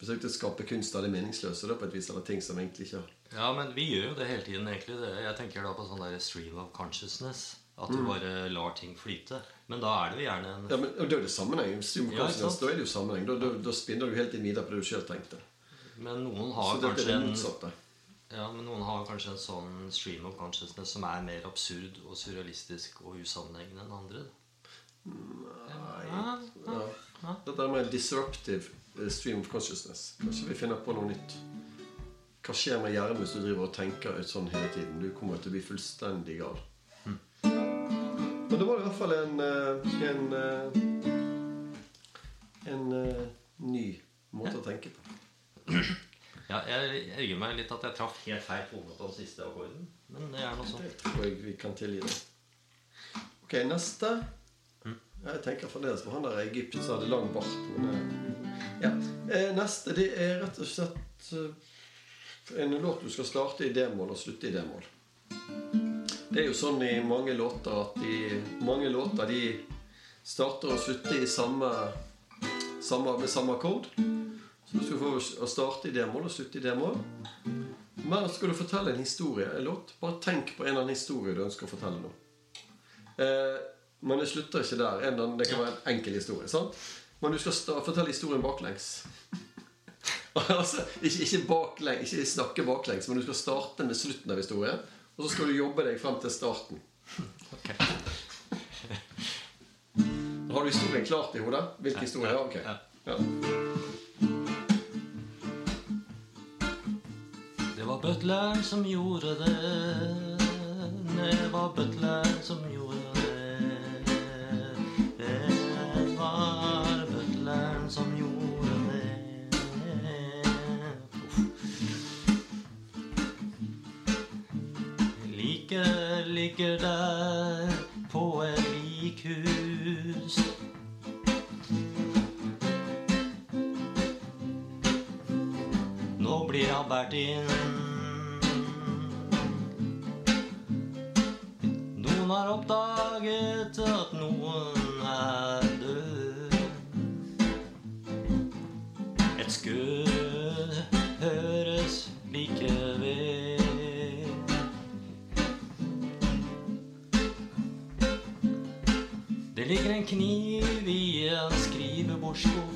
forsøkt å skape kunst av det meningsløse. Da, på et vis, eller ting som egentlig ikke
Ja, men vi gjør jo det hele tiden, egentlig. Det- Jeg tenker da på sånn der stream of consciousness. At du bare lar ting flyte. Men da er det jo gjerne en
Ja, men og Da er det sammenheng. Stream
Ja,
da er det jo sammenheng. Da, da, da spinner du helt inn videre på det du sjøl tenkte.
Men noen
Så
har
er
kanskje
det
en. Ja, men noen har kanskje en sånn stream of consciousness som er mer absurd og surrealistisk og usammenhengende enn andre. Ja,
Ja. Dette er mer disruptive stream of consciousness. Kanskje vi finner på noe nytt. Hva skjer med hjernen hvis du driver og tenker ut sånn hele tiden? Du kommer til å bli fullstendig gal. og det var i hvert fall en en, en, eh, en eh, ny måte å tenke på.
Ja, jeg ergrer meg litt at jeg traff helt feil tone på den siste akkorden. Men det er noe sånt.
Det tror jeg vi kan tilgi det. Ok, neste. Jeg tenker fremdeles på han der i Egypt som hadde lang bart. Men, eh, ja. Eh, Neste det er rett og slett eh, en låt du skal starte i D-mål og slutte i D-mål. Det er jo sånn i mange låter at de, mange låter de starter og slutter i samme, samme, med samme akkord. Så du skal få starte i D-mål og slutte i D-mål. Men skal du fortelle en historie, en låt, bare tenk på en eller annen historie du ønsker å fortelle nå. Eh, men det slutter ikke der. En, det kan være en enkel historie. sant? Men du skal fortelle historien baklengs. altså, ikke, ikke, baklengs, ikke snakke baklengs, men du skal starte med slutten av historien. Og så skal du jobbe deg frem til starten. Har du historien klart i hodet? Hvilken historie? Ja, ok.
Ja.
Ja.
Det var butleren som gjorde det. Det var butleren som gjorde det. Liket ligger der på et likhus. Nå blir han båret inn. Noen har oppdaget at noen er død. Et skudd
school.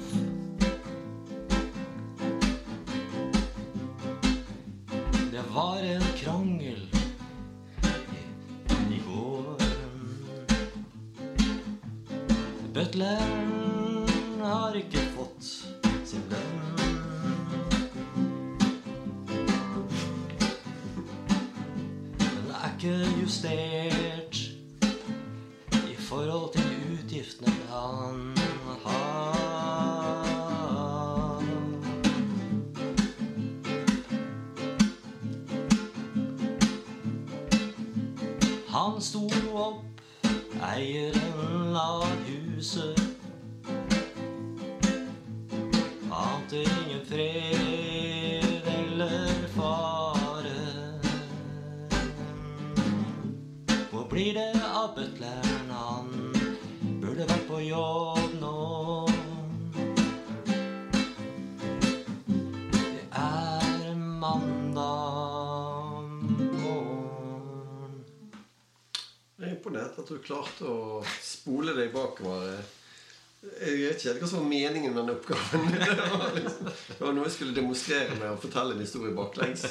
Vet ikke hva som var meningen med den oppgaven. Det var, liksom, det var noe jeg skulle demonstrere med å fortelle en historie baklengs.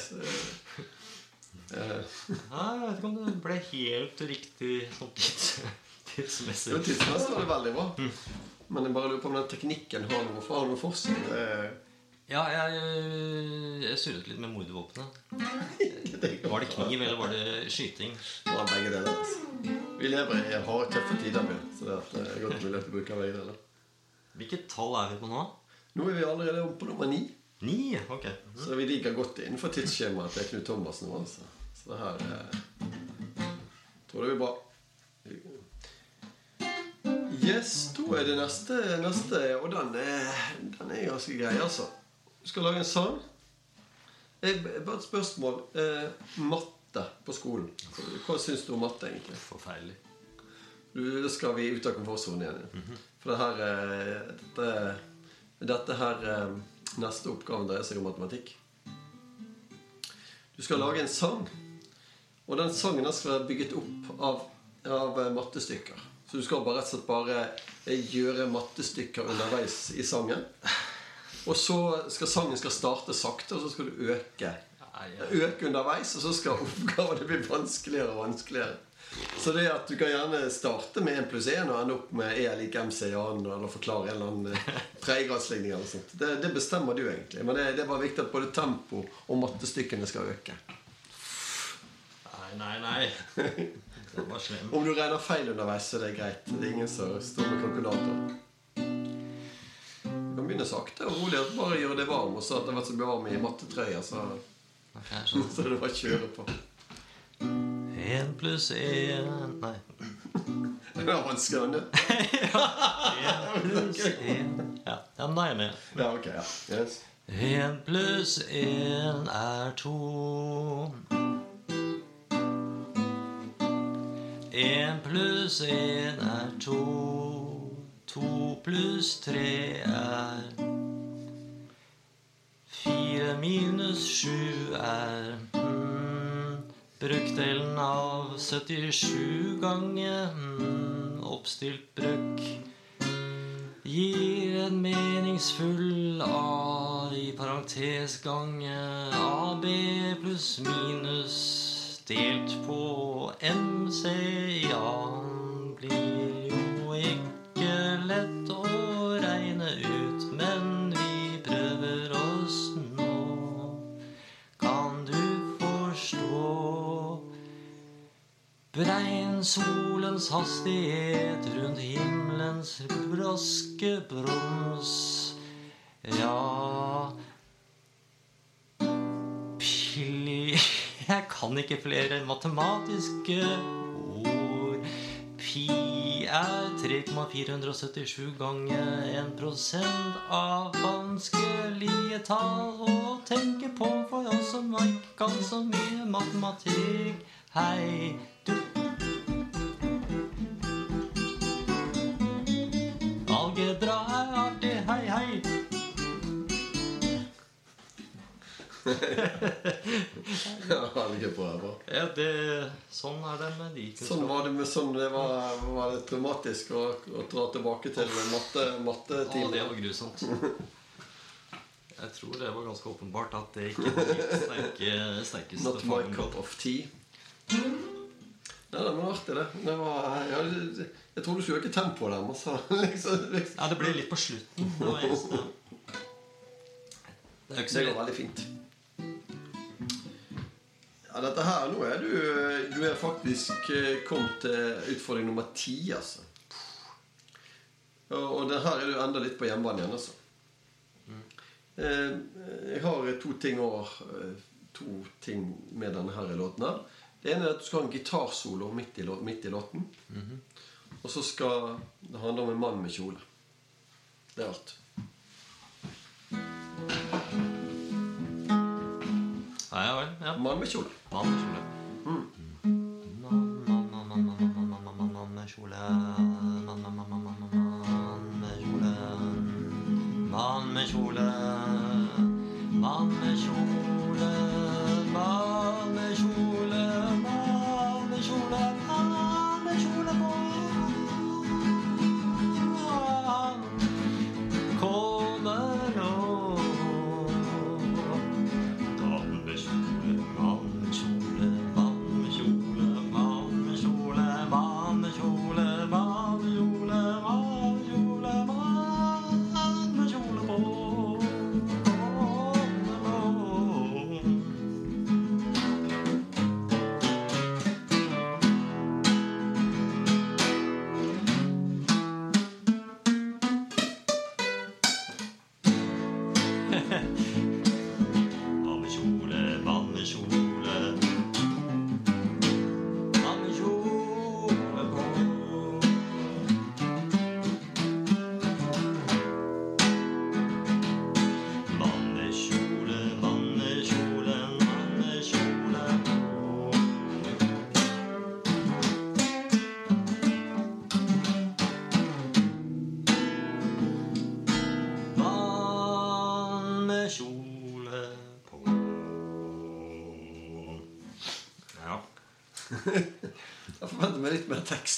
Uh,
ja, jeg vet ikke om det ble helt riktig sånn tids, tidsmessig.
Jo, tidsmessig var det veldig bra. Men jeg bare lurer på om den teknikken har noe har noe for seg.
Ja, jeg, jeg surret litt med mordvåpenet. Var det kniv, eller var det skyting?
Det var begge deler. Altså. Vi lever i harde, tøffe tider. Så det er godt mulig å bruke begge deler.
Hvilket tall er vi på nå?
Nå er vi allerede oppe på nummer ni.
Ni? Ok.
Så vi ligger godt innenfor tidsskjemaet til Knut Thomas nå, altså. Så det her eh, tror jeg blir bra. Yes, da er det neste, neste og den er, den er ganske grei, altså. Du skal lage en sang. Jeg, bare et spørsmål. Eh, matte på skolen. Hva syns du om matte, egentlig?
Forferdelig.
Du, Da skal vi ut av komfortsonen igjen. ja. For det her eh, dette, dette her eh, Neste oppgave dreier seg om matematikk. Du skal lage en sang. Og den sangen skal være bygget opp av, av eh, mattestykker. Så du skal bare rett og slett bare gjøre mattestykker underveis i sangen. Og så skal sangen skal starte sakte, og så skal du øke. Øke underveis, og så skal oppgavene bli vanskeligere og vanskeligere. Så det at du kan gjerne starte med 1 pluss 1 og ende opp med E lik MC i annen, eller forklare en eller annen eh, tredjegradsligning eller sånt. Det, det bestemmer du egentlig. Men det, det er bare viktig at både tempo og mattestykkene skal øke.
Nei, nei, nei. Det var slem.
Om du regner feil underveis, så er det greit. Det er ingen som står med kalkulator. Du kan begynne sakte og rolig. Bare gjøre det varm. Og så at det har vært så varm i mattetrøya, så,
okay, så.
så er det bare kjøre på.
En pluss en Nei.
Det er enn det.
Pluss Ja, ja men da er jeg med.
Ja, ok. ja. Yes.
Én pluss én er to. En pluss en er to. To pluss tre er Fire minus sju er brøkdelen av 77 ganger mm, oppstilt brøk gir en meningsfull A i parentes gange AB pluss minus delt på MC i annen blir Solens hastighet rundt himmelens braske broms. Ja Pli... Jeg kan ikke flere matematiske ord. Pi er 3,477 ganger 1 prosent av vanskelige tall å tenke på for oss som ikke kan så mye matematikk. Hei, du
Ja, algebra er.
Ja, det, sånn er det med de
Sånn var det med sånn det var, var det traumatisk å, å dra tilbake til matte,
Å,
mattetimen.
det var grusomt. Jeg tror det var ganske åpenbart at det ikke var mitt sterke, sterkeste
Not my cup of tea. Nei, det var artig, det. det var, jeg, jeg tror du skulle øke tempoet der. Altså. liksom, liksom.
Ja, det ble litt på slutten. Det var eneste. Det er jo ikke så
Det går veldig fint. Ja, dette her, nå er du Du er faktisk eh, kommet til utfordring nummer ti, altså. Og, og det her er du enda litt på hjemmebane igjen, altså. Eh, Jeg har to ting over To ting med denne her låten her. Det ene er at du skal ha en gitarsolo midt i, midt i låten. Og så skal det handle om en mann med kjole. Det er alt.
Ja, ja, vel, ja.
Mann med kjole.
Mann med mm. kjole. Mann med kjole. Mann med kjole.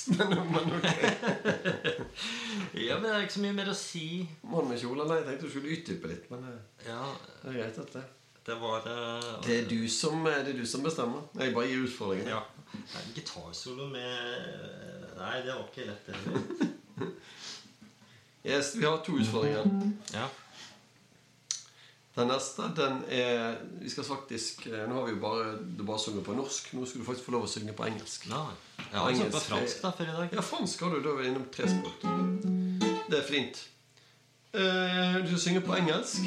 Men, men ok.
Ja, men det er ikke så mye mer å si.
Mann med kjole? Nei, jeg tenkte du skulle utdype litt, men eh,
Ja,
det er greit at det
det var uh,
Det er du som, eh, det er du som bestemmer. Jeg bare gir utfordringen.
Ja. Nei, Gitarsolo med Nei, det var ikke lett, heller.
Yes, vi har to utfordringer.
Ja.
Den neste, den er Vi skal faktisk eh, Nå har vi jo bare, du bare sunget på norsk. Nå skal du faktisk få lov å synge på engelsk.
Ja, Jeg har sagt på fransk da før i dag.
Ja, fransk har du. Da er vi innom tre språk. Det er fint. Uh, du skal synge på engelsk.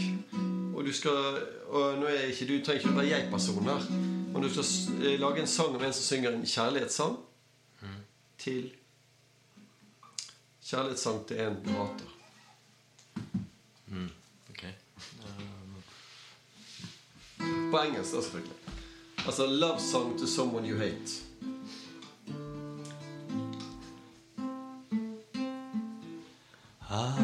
Og du skal Og nå er ikke du trenger ikke å være jeg-person her. Men du skal eh, lage en sang om en som synger en kjærlighetssang til Kjærlighetssang til en du hater. På engelsk, da, song to someone you hate'.
I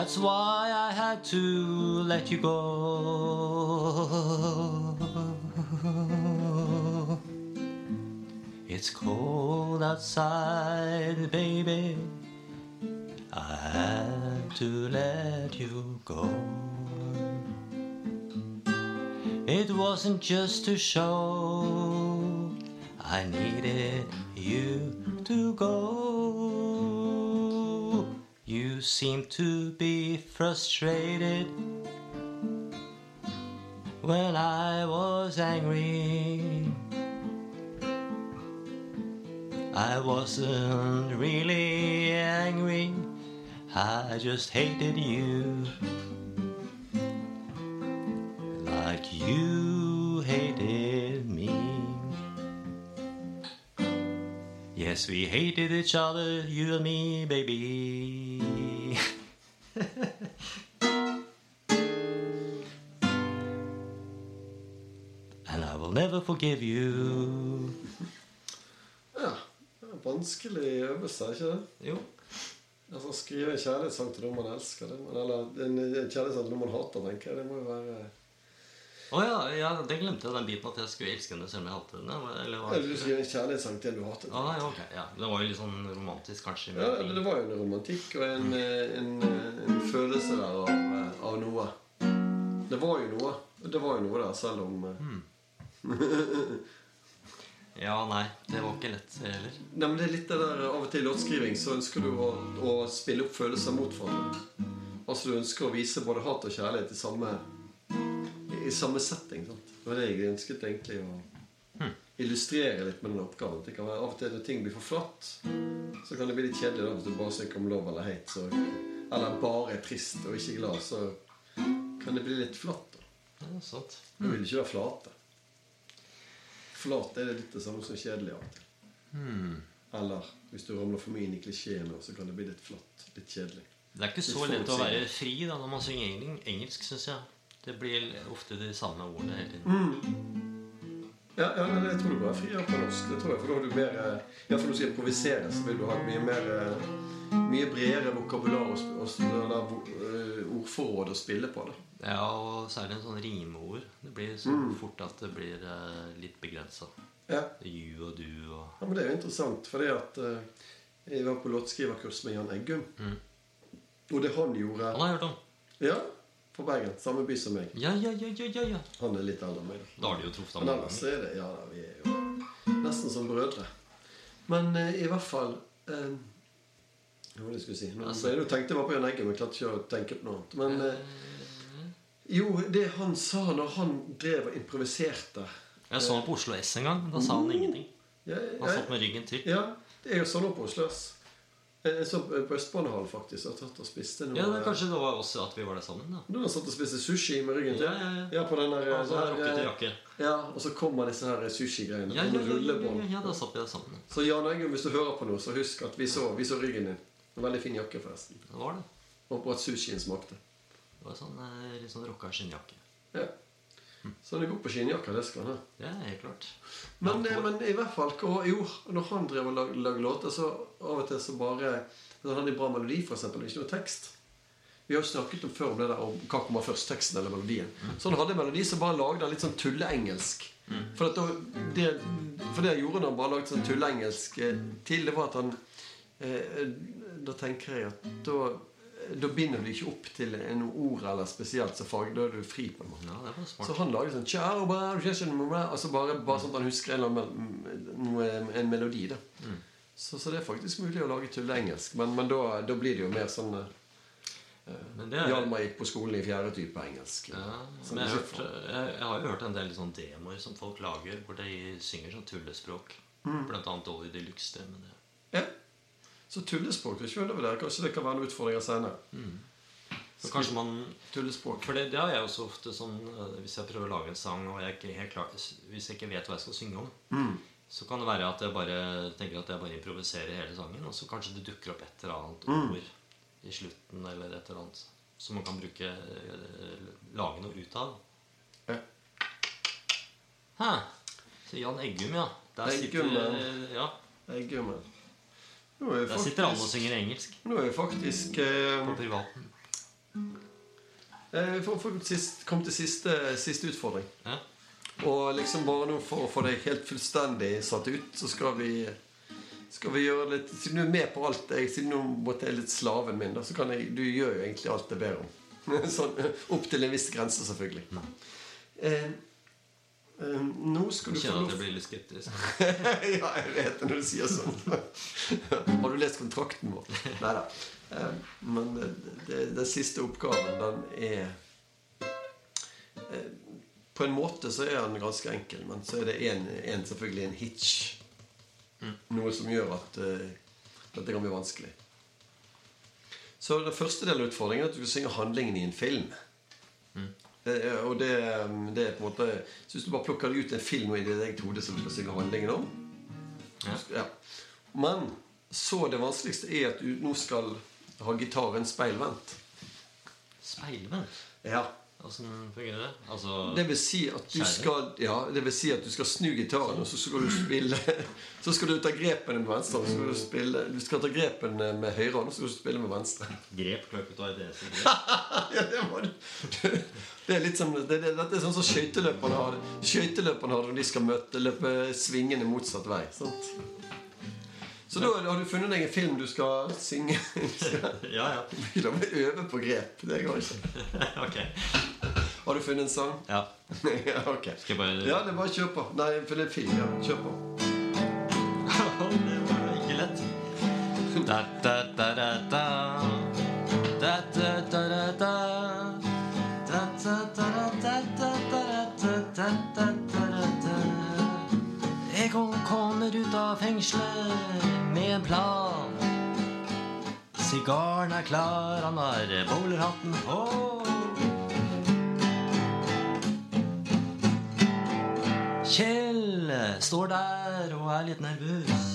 That's why I had to let you go. It's cold outside, baby. I had to let you go. It wasn't just to show I needed you to go. You seem to be frustrated. When I was angry. I wasn't really angry, I just hated you. Like you Yes, we hated each other, you and me, baby. and I will never forgive you.
Ja. det er Vanskelig øvelse, er ikke det?
Jo.
Altså Skrive en kjærlighetssang til noen man elsker. Det, men- eller en kjærlighetssang til noen man hater, tenker jeg. Det må jo være
Å ja, ja, det glemte jeg den biten at jeg skulle elske henne selv om jeg hatet henne. Eller hva?
Eller du skriver en kjærlighetssang til du hatet henne.
Ah, ja, okay, Ja. Det var jo litt sånn romantisk, kanskje.
Ja, eller det var jo en romantikk og en, eh, en, eh, en følelse der av, eh, av noe. Det var jo noe. Det var jo noe der, selv om mm.
Ja, nei. Det var ikke lett det heller.
Nei, men det er litt det der Av og til i låtskriving så ønsker du å, å spille opp følelser mot hverandre. Altså du ønsker å vise både hat og kjærlighet i samme I samme setting. sant? Det var det jeg ønsket egentlig å illustrere litt med den oppgaven. Det kan være Av og til når ting blir for flatt, så kan det bli litt kjedelig da, hvis du bare snakker om love eller hate. Så, eller bare er trist og ikke glad. Så kan det bli litt flatt. da.
Ja, sant.
Du vil ikke være flate. Flat er det litt det samme som kjedelig av og til. Eller hvis du ramler for mye inn i klisjeene, så kan det bli litt flatt. Litt kjedelig.
Det er ikke så lett å være fri da når man synger engelsk, syns jeg. Det blir ofte de samme ordene hele tiden.
Ja, ja jeg tror du bare frier friere på norsk. Det tror jeg, for da har du mer eh, Ja, for når du sier improvisere, så vil du ha et mye mer eh, Mye bredere vokabular og, eh, ordforråd å spille på. da
Ja, og særlig en sånn rimeord. Det blir så fort at det blir litt begrensa.
Ja.
You og du og
ja, men det er jo interessant, for det at jeg var på låtskriverkurs med Jan Eggum. Og det han gjorde
Han har jeg hørt om.
Ja, på Bergen. Samme by som meg.
Ja, ja, ja, ja, ja, ja.
Han er litt eldre enn meg. da
har de jo truffet
Men ellers er det Ja, da, vi er jo nesten som brødre. Men eh, i hvert fall eh, Hva var det jeg skulle si? Nå,
Altså-
du tenkte jeg bare på Jan Eggum. men klarte ikke å tenke på noe annet. Men eh, jo, det han sa når han drev og improviserte
Jeg så ham på Oslo S en gang, da sa han ingenting. Han satt med ryggen til.
ja, det er jo sånn på Oslo S. Så på Østbanehallen faktisk. Jeg tatt og spiste noe
Ja, men Kanskje det var også at vi var der sammen? da
Du har satt og spiste sushi med ryggen til?
Ja, ja, ja.
ja på den der,
Altså,
der,
rockete jakke.
Ja, Og så kommer disse her sushigreiene.
Ja, ja, ja, ja, ja, da satt vi der sammen.
Så Jan Eggum, hvis du hører på noe, så husk at vi så, vi så ryggen din. En veldig fin jakke, forresten.
Det var det.
Og på at sushien smakte.
Det var sånn eh, litt sånn rocka skinnjakke.
Ja. Så er god på skinnjakker, det skal han ha.
Det er helt klart.
Men, eh, men i hvert fall Jo, når han drev og lag- lagde låter, så av og til så bare han hadde en bra melodi, for og ikke noe tekst Vi har snakket om før om det der om hva kommer først, teksten eller melodien. Så han hadde en melodi som bare lagde litt sånn tulleengelsk. For, at da, det, for det gjorde han bare lagde sånn tulleengelsk eh, til, det var at han eh, Da tenker jeg at da da binder du ikke opp til noe ord eller spesielt så farge. Da er du fri, på en måte.
Ja.
Så han lager sånn «Ciao, bra, Og så bare, bare sånn at han husker en, annen en melodi. da så, så det er faktisk mulig å lage tulleengelsk. Men, men da, da blir det jo mer sånn
uh, er,
Hjalmar gikk på skolen i fjerde type engelsk.
ja,
Sånn
jeg, har hørt, jeg, jeg har jo hørt en del sånn demoer som folk lager, hvor de synger sånn tullespråk. Blant annet Dolly de Luxe. det, Men det
Ja. Så tullespråk, det skjønner vi der. Kanskje det kan være noen utfordringer senere.
så kanskje man
Tullespråk.
For det, det har jeg jo så ofte sånn eh, Hvis jeg prøver å lage en sang, og jeg ikke helt klar, hvis jeg ikke vet hva jeg skal synge om,
Mm.
så kan det være at jeg bare tenker at jeg bare improviserer hele sangen, og så kanskje det dukker opp et eller annet
Mm.
ord i slutten eller et eller annet som man kan bruke eh, lage noe ut av.
Ja.
Hæ? Så Jan Eggum, ja. Der
Eggum,
sitter Ja,
Eggum. Er
der sitter alle og synger engelsk
nå er jeg faktisk eh,
på privaten.
eh, for, for sist, kom til siste, siste utfordring.
Ja.
Og liksom bare nå for å få deg helt fullstendig satt ut, så skal vi skal vi gjøre litt Siden du er med på alt jeg, Siden du måtte er litt slaven min, da, så kan jeg Du gjør jo egentlig alt jeg ber om. sånn, opp til en viss grense, selvfølgelig. Eh, eh, nå skal du
Jeg
få
kjenner
lov
at jeg blir litt skeptisk.
ja, jeg vet det når du sier sånn. Har du lest kontrakten vår? Nei da. Men det, det, den siste oppgaven, den er eh, På en måte så er den ganske enkel, men så er det en, en, selvfølgelig en hitch. Noe som gjør at eh, dette kan bli vanskelig. Så den første delen av utfordringen er at du skal synge handlingen i en film. Eh, og det, det er på en måte Så hvis du bare plukker ut en film i ditt eget hode som skal synge handlingen om
Ja.
ja. Men så det vanskeligste er at du nå skal ha gitaren speilvendt.
Speilvendt?
Ja.
Åssen fungerer det? Altså
Det vil si at du skal Ja, det vil si at du skal snu gitaren, og så skal du spille Så skal du ta grepene med venstre, så skal du spille Du skal ta grepene med høyre hånd, og så skal du spille med venstre.
Grep kløpet og idése grep.
Ja, det, var, det er litt som det, det, Dette er sånn som skøyteløperne har Skøyteløperne har når de skal møte løpe svingende motsatt vei. Sant? Så da har du funnet deg en film du skal synge.
Ja, ja.
Da må du øve på grep. Det går ikke.
ok.
Har du funnet en sang?
Ja.
ja, ok.
Skal jeg bare
Ja, det er bare å kjøre på. Nei, for det er film. Ja, kjør på.
Fengselet med en plan. Sigaren er klar, han har bowlerhatten på. Kjell står der og er litt nervøs.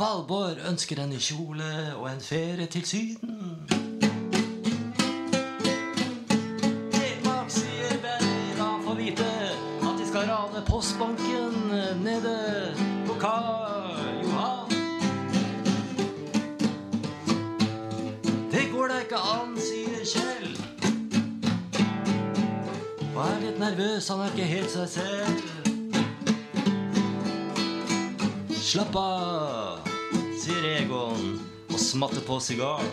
Valborg ønsker en ny kjole og en ferie til Syden. Postbanken nede på Karl Johan. Det går da ikke an, sier Kjell. Og er litt nervøs, han er ikke helt seg selv. Slapp av, sier Egon og smatter på sigaren.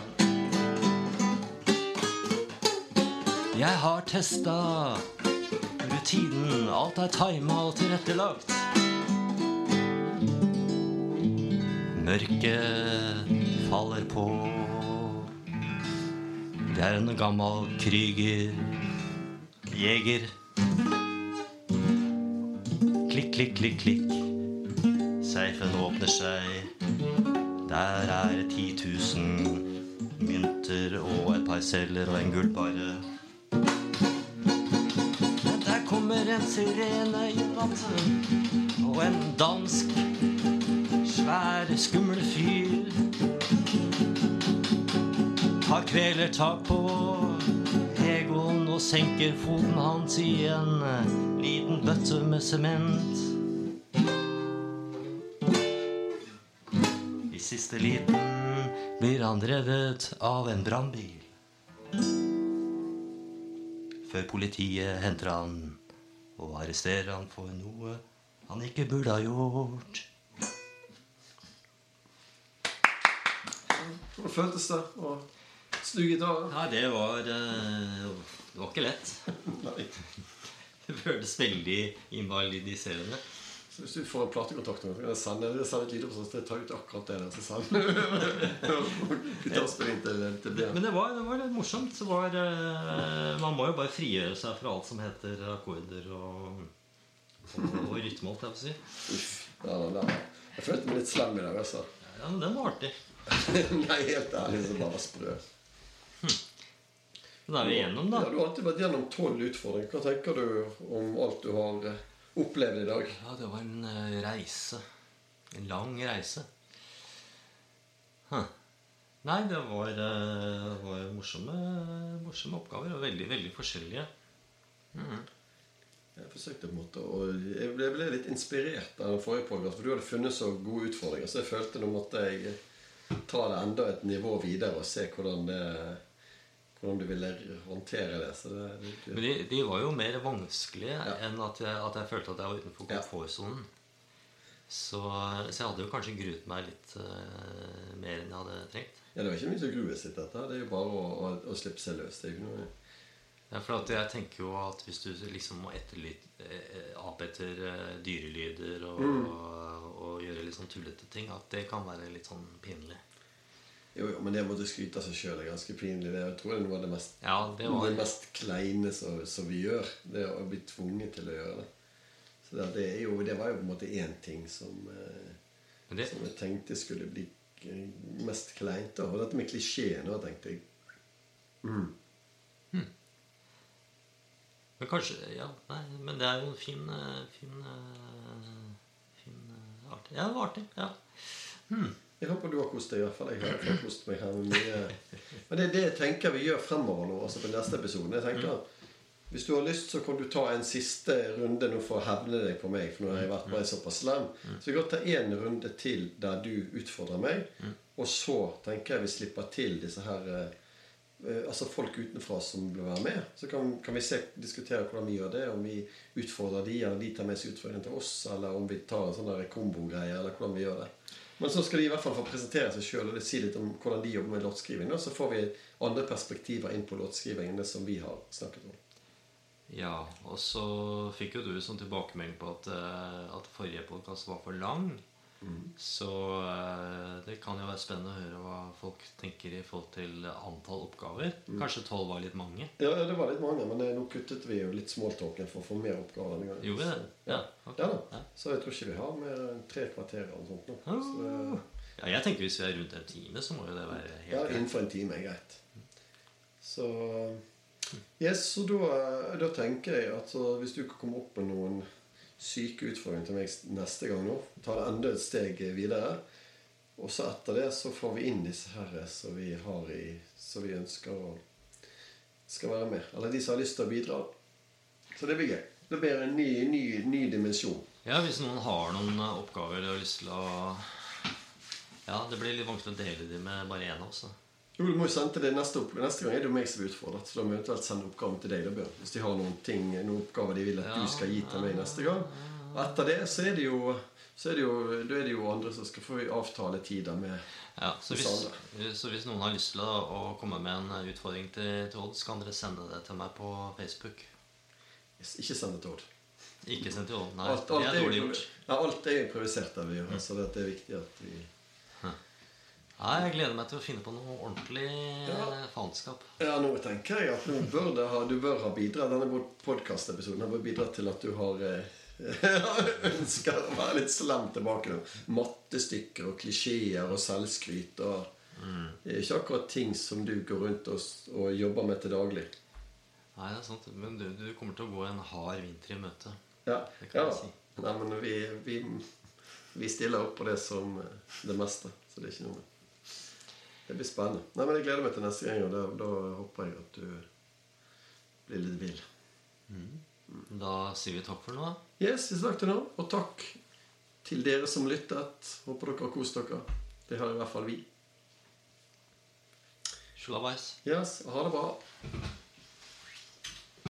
Jeg har testa rutinen, alt er tima og tilrettelagt. Mørket faller på. Det er en gammel kryger, jeger. Klikk, klikk, klikk, klikk. Seifen åpner seg. Der er det 10 000 mynter og et par celler og en gullbarre. En natten, og en dansk, svær, skummel fyr tar kvelertak på Egon og senker foten hans i en liten bøtte med sement. I siste liten blir han reddet av en brannbil. Før politiet henter han og arresterer han for noe han ikke burde ha gjort.
Hvordan føltes det å snu gitaren?
Ja, det var eh, Det var ikke lett. Det føltes veldig invalidiserende.
Så hvis du får en platekontakt nå, så kan jeg sende, det sende et lite jeg tar ut akkurat det der. Så til, til
Men det var, det var litt morsomt. Så var, eh, man må jo bare frigjøre seg fra alt som heter akkorder og, og, og rytme, holdt jeg på å si.
Uff. Ja, den der. Jeg følte meg litt slem i dag, altså.
Ja, men den var artig.
Nei, helt ærlig, så bare sprø.
Hm. da er vi igjennom, da.
Ja, du har alltid vært gjennom tolv utfordringer. Hva tenker du om alt du har eh, opplevd i dag?
Ja, det var en eh, reise. En lang reise. Huh. Nei, det var, eh, det var morsomme, morsomme oppgaver. Og veldig, veldig forskjellige.
Jeg forsøkte på en måte og Jeg ble, ble litt inspirert av den forrige podkast, for du hadde funnet så gode utfordringer. Så jeg følte nå måtte jeg ta det enda et nivå videre og se hvordan det hvordan du ville håndtere det. Så det, det,
Men de, de var jo mer vanskelige
Ja.
enn at jeg, at jeg følte at jeg var utenfor
Ja.
komfortsonen. Så, så jeg hadde jo kanskje gruet meg litt uh, mer enn jeg hadde trengt.
ja, det var ikke mye å grue sitt, dette. Det er jo bare å, å, å slippe seg løs. Det er ikke noe
Ja, for at jeg tenker jo at hvis du liksom må eh, ape etter eh, dyrelyder og, og, og gjøre litt sånn tullete ting, at det kan være litt sånn pinlig.
Jo, jo, men det å måtte skryte av seg sjøl er ganske pinlig. Det jeg tror jeg er noe av det mest,
Ja, det var
det mest kleine som, som vi gjør. Det å bli tvunget til å gjøre det. Så det, det, jo, det var jo på en måte én ting som,
det,
som jeg tenkte skulle bli mest kleint. Og dette med klisjeen òg, tenkte jeg. Mm.
Men kanskje Ja, nei, men det er jo en fin eh, Fin, eh, fin eh, artig. Ja, det var artig. Ja.
Jeg håper du har kost deg. i hvert fall. Jeg har kost meg her mye. Men det er det jeg tenker vi gjør fremover nå. altså på neste episode. Jeg tenker, Hvis du har lyst, så kan du ta en siste runde nå for å hevne deg på meg. For nå har jeg vært bare såpass slem. Så vi kan ta en runde til der du utfordrer meg. Og så tenker jeg vi slipper til disse her eh, Altså folk utenfra som vil være med. Så kan, kan vi se, diskutere hvordan vi gjør det. Om vi utfordrer de, eller de tar med seg utfordringen til oss. Eller om vi tar en sånn kombogreie, eller hvordan vi gjør det. Men så skal de i hvert fall få presentere seg sjøl og si litt om hvordan de jobber med låtskriving. Og så får vi andre perspektiver inn på låtskriving enn det som vi har snakket om.
ja. Og så fikk jo du sånn tilbakemelding på at, eh, at forrige podkast var for lang. Så eh, det kan jo være spennende å høre hva folk tenker i forhold til antall oppgaver. Kanskje tolv var litt mange.
Ja, ja, det var litt mange, men eh, nå kuttet vi jo litt smalltalken for å få mer oppgaver denne gangen.
Gjorde det?
Så, ja.
okay.
Ja da.
Ja.
Så jeg tror ikke vi har mer enn tre kvarter eller noe sånt nå. Så det,
Ja, jeg tenker Hvis vi er rundt en time, så må jo det være helt greit.
innenfor en time er greit. Så Yes, så da, da tenker jeg at hvis du kan komme opp med noen syke utfordringer til meg neste gang nå, ta det enda et steg videre. Og så etter det så får vi inn disse herre som vi har i Som vi ønsker å skal være med. Eller de som har lyst til å bidra. Så det blir gøy. Det blir en ny, ny, ny dimensjon.
Ja, Hvis noen har noen eh, oppgaver de har lyst til å Ja, det blir litt vanskelig å dele dem med bare én av oss. da.
Jo, du må jo sende til det neste, opp, neste gang er det jo meg som blir utfordret. Så da må jeg eventuelt sende oppgaven til deg. da, Bjørn. Hvis de har noen ting, noen oppgaver de vil at du skal gi til meg neste gang. Og etter det så er det jo så er det jo, da er det jo andre som skal få avtale tider med
Ja, så hvis, så hvis noen har lyst til å, komme med en utfordring til, til Odd, så kan dere sende det til meg på Facebook.
Ikke send det til Odd.
Ikke send til Odd. Nei,
Alt, alt,
er
er
dårlig gjort.
ja, alt er improvisert der vi gjør. Så det er viktig at vi
Nei, Jeg gleder meg til å finne på noe ordentlig
Ja.
faenskap.
Ja, nå tenker jeg at nå bør det ha, du bør ha bidratt Denne podkastepisoden har bidratt til at du har eh, ønsker å være litt slem tilbake. Mattestykker og klisjeer og selvskryt. Og Det er ikke akkurat ting som du går rundt og, og jobber med til daglig.
Nei, det er sant. Men du, du kommer til å gå en hard vinter i møte.
Ja,
Det kan
ja.
jeg si.
Nei, men vi, vi, vi stiller opp på det som eh, det meste. Så det er ikke noe Det blir spennende. Nei, men Jeg gleder meg til neste gang, og da, da håper jeg at du blir litt vill.
Da sier vi takk for nå.
Yes, vi snakkes til nå. Og takk til dere som lyttet. Håper dere har kost dere. Det har i hvert fall vi.
Sjalabais.
Yes, ha det bra.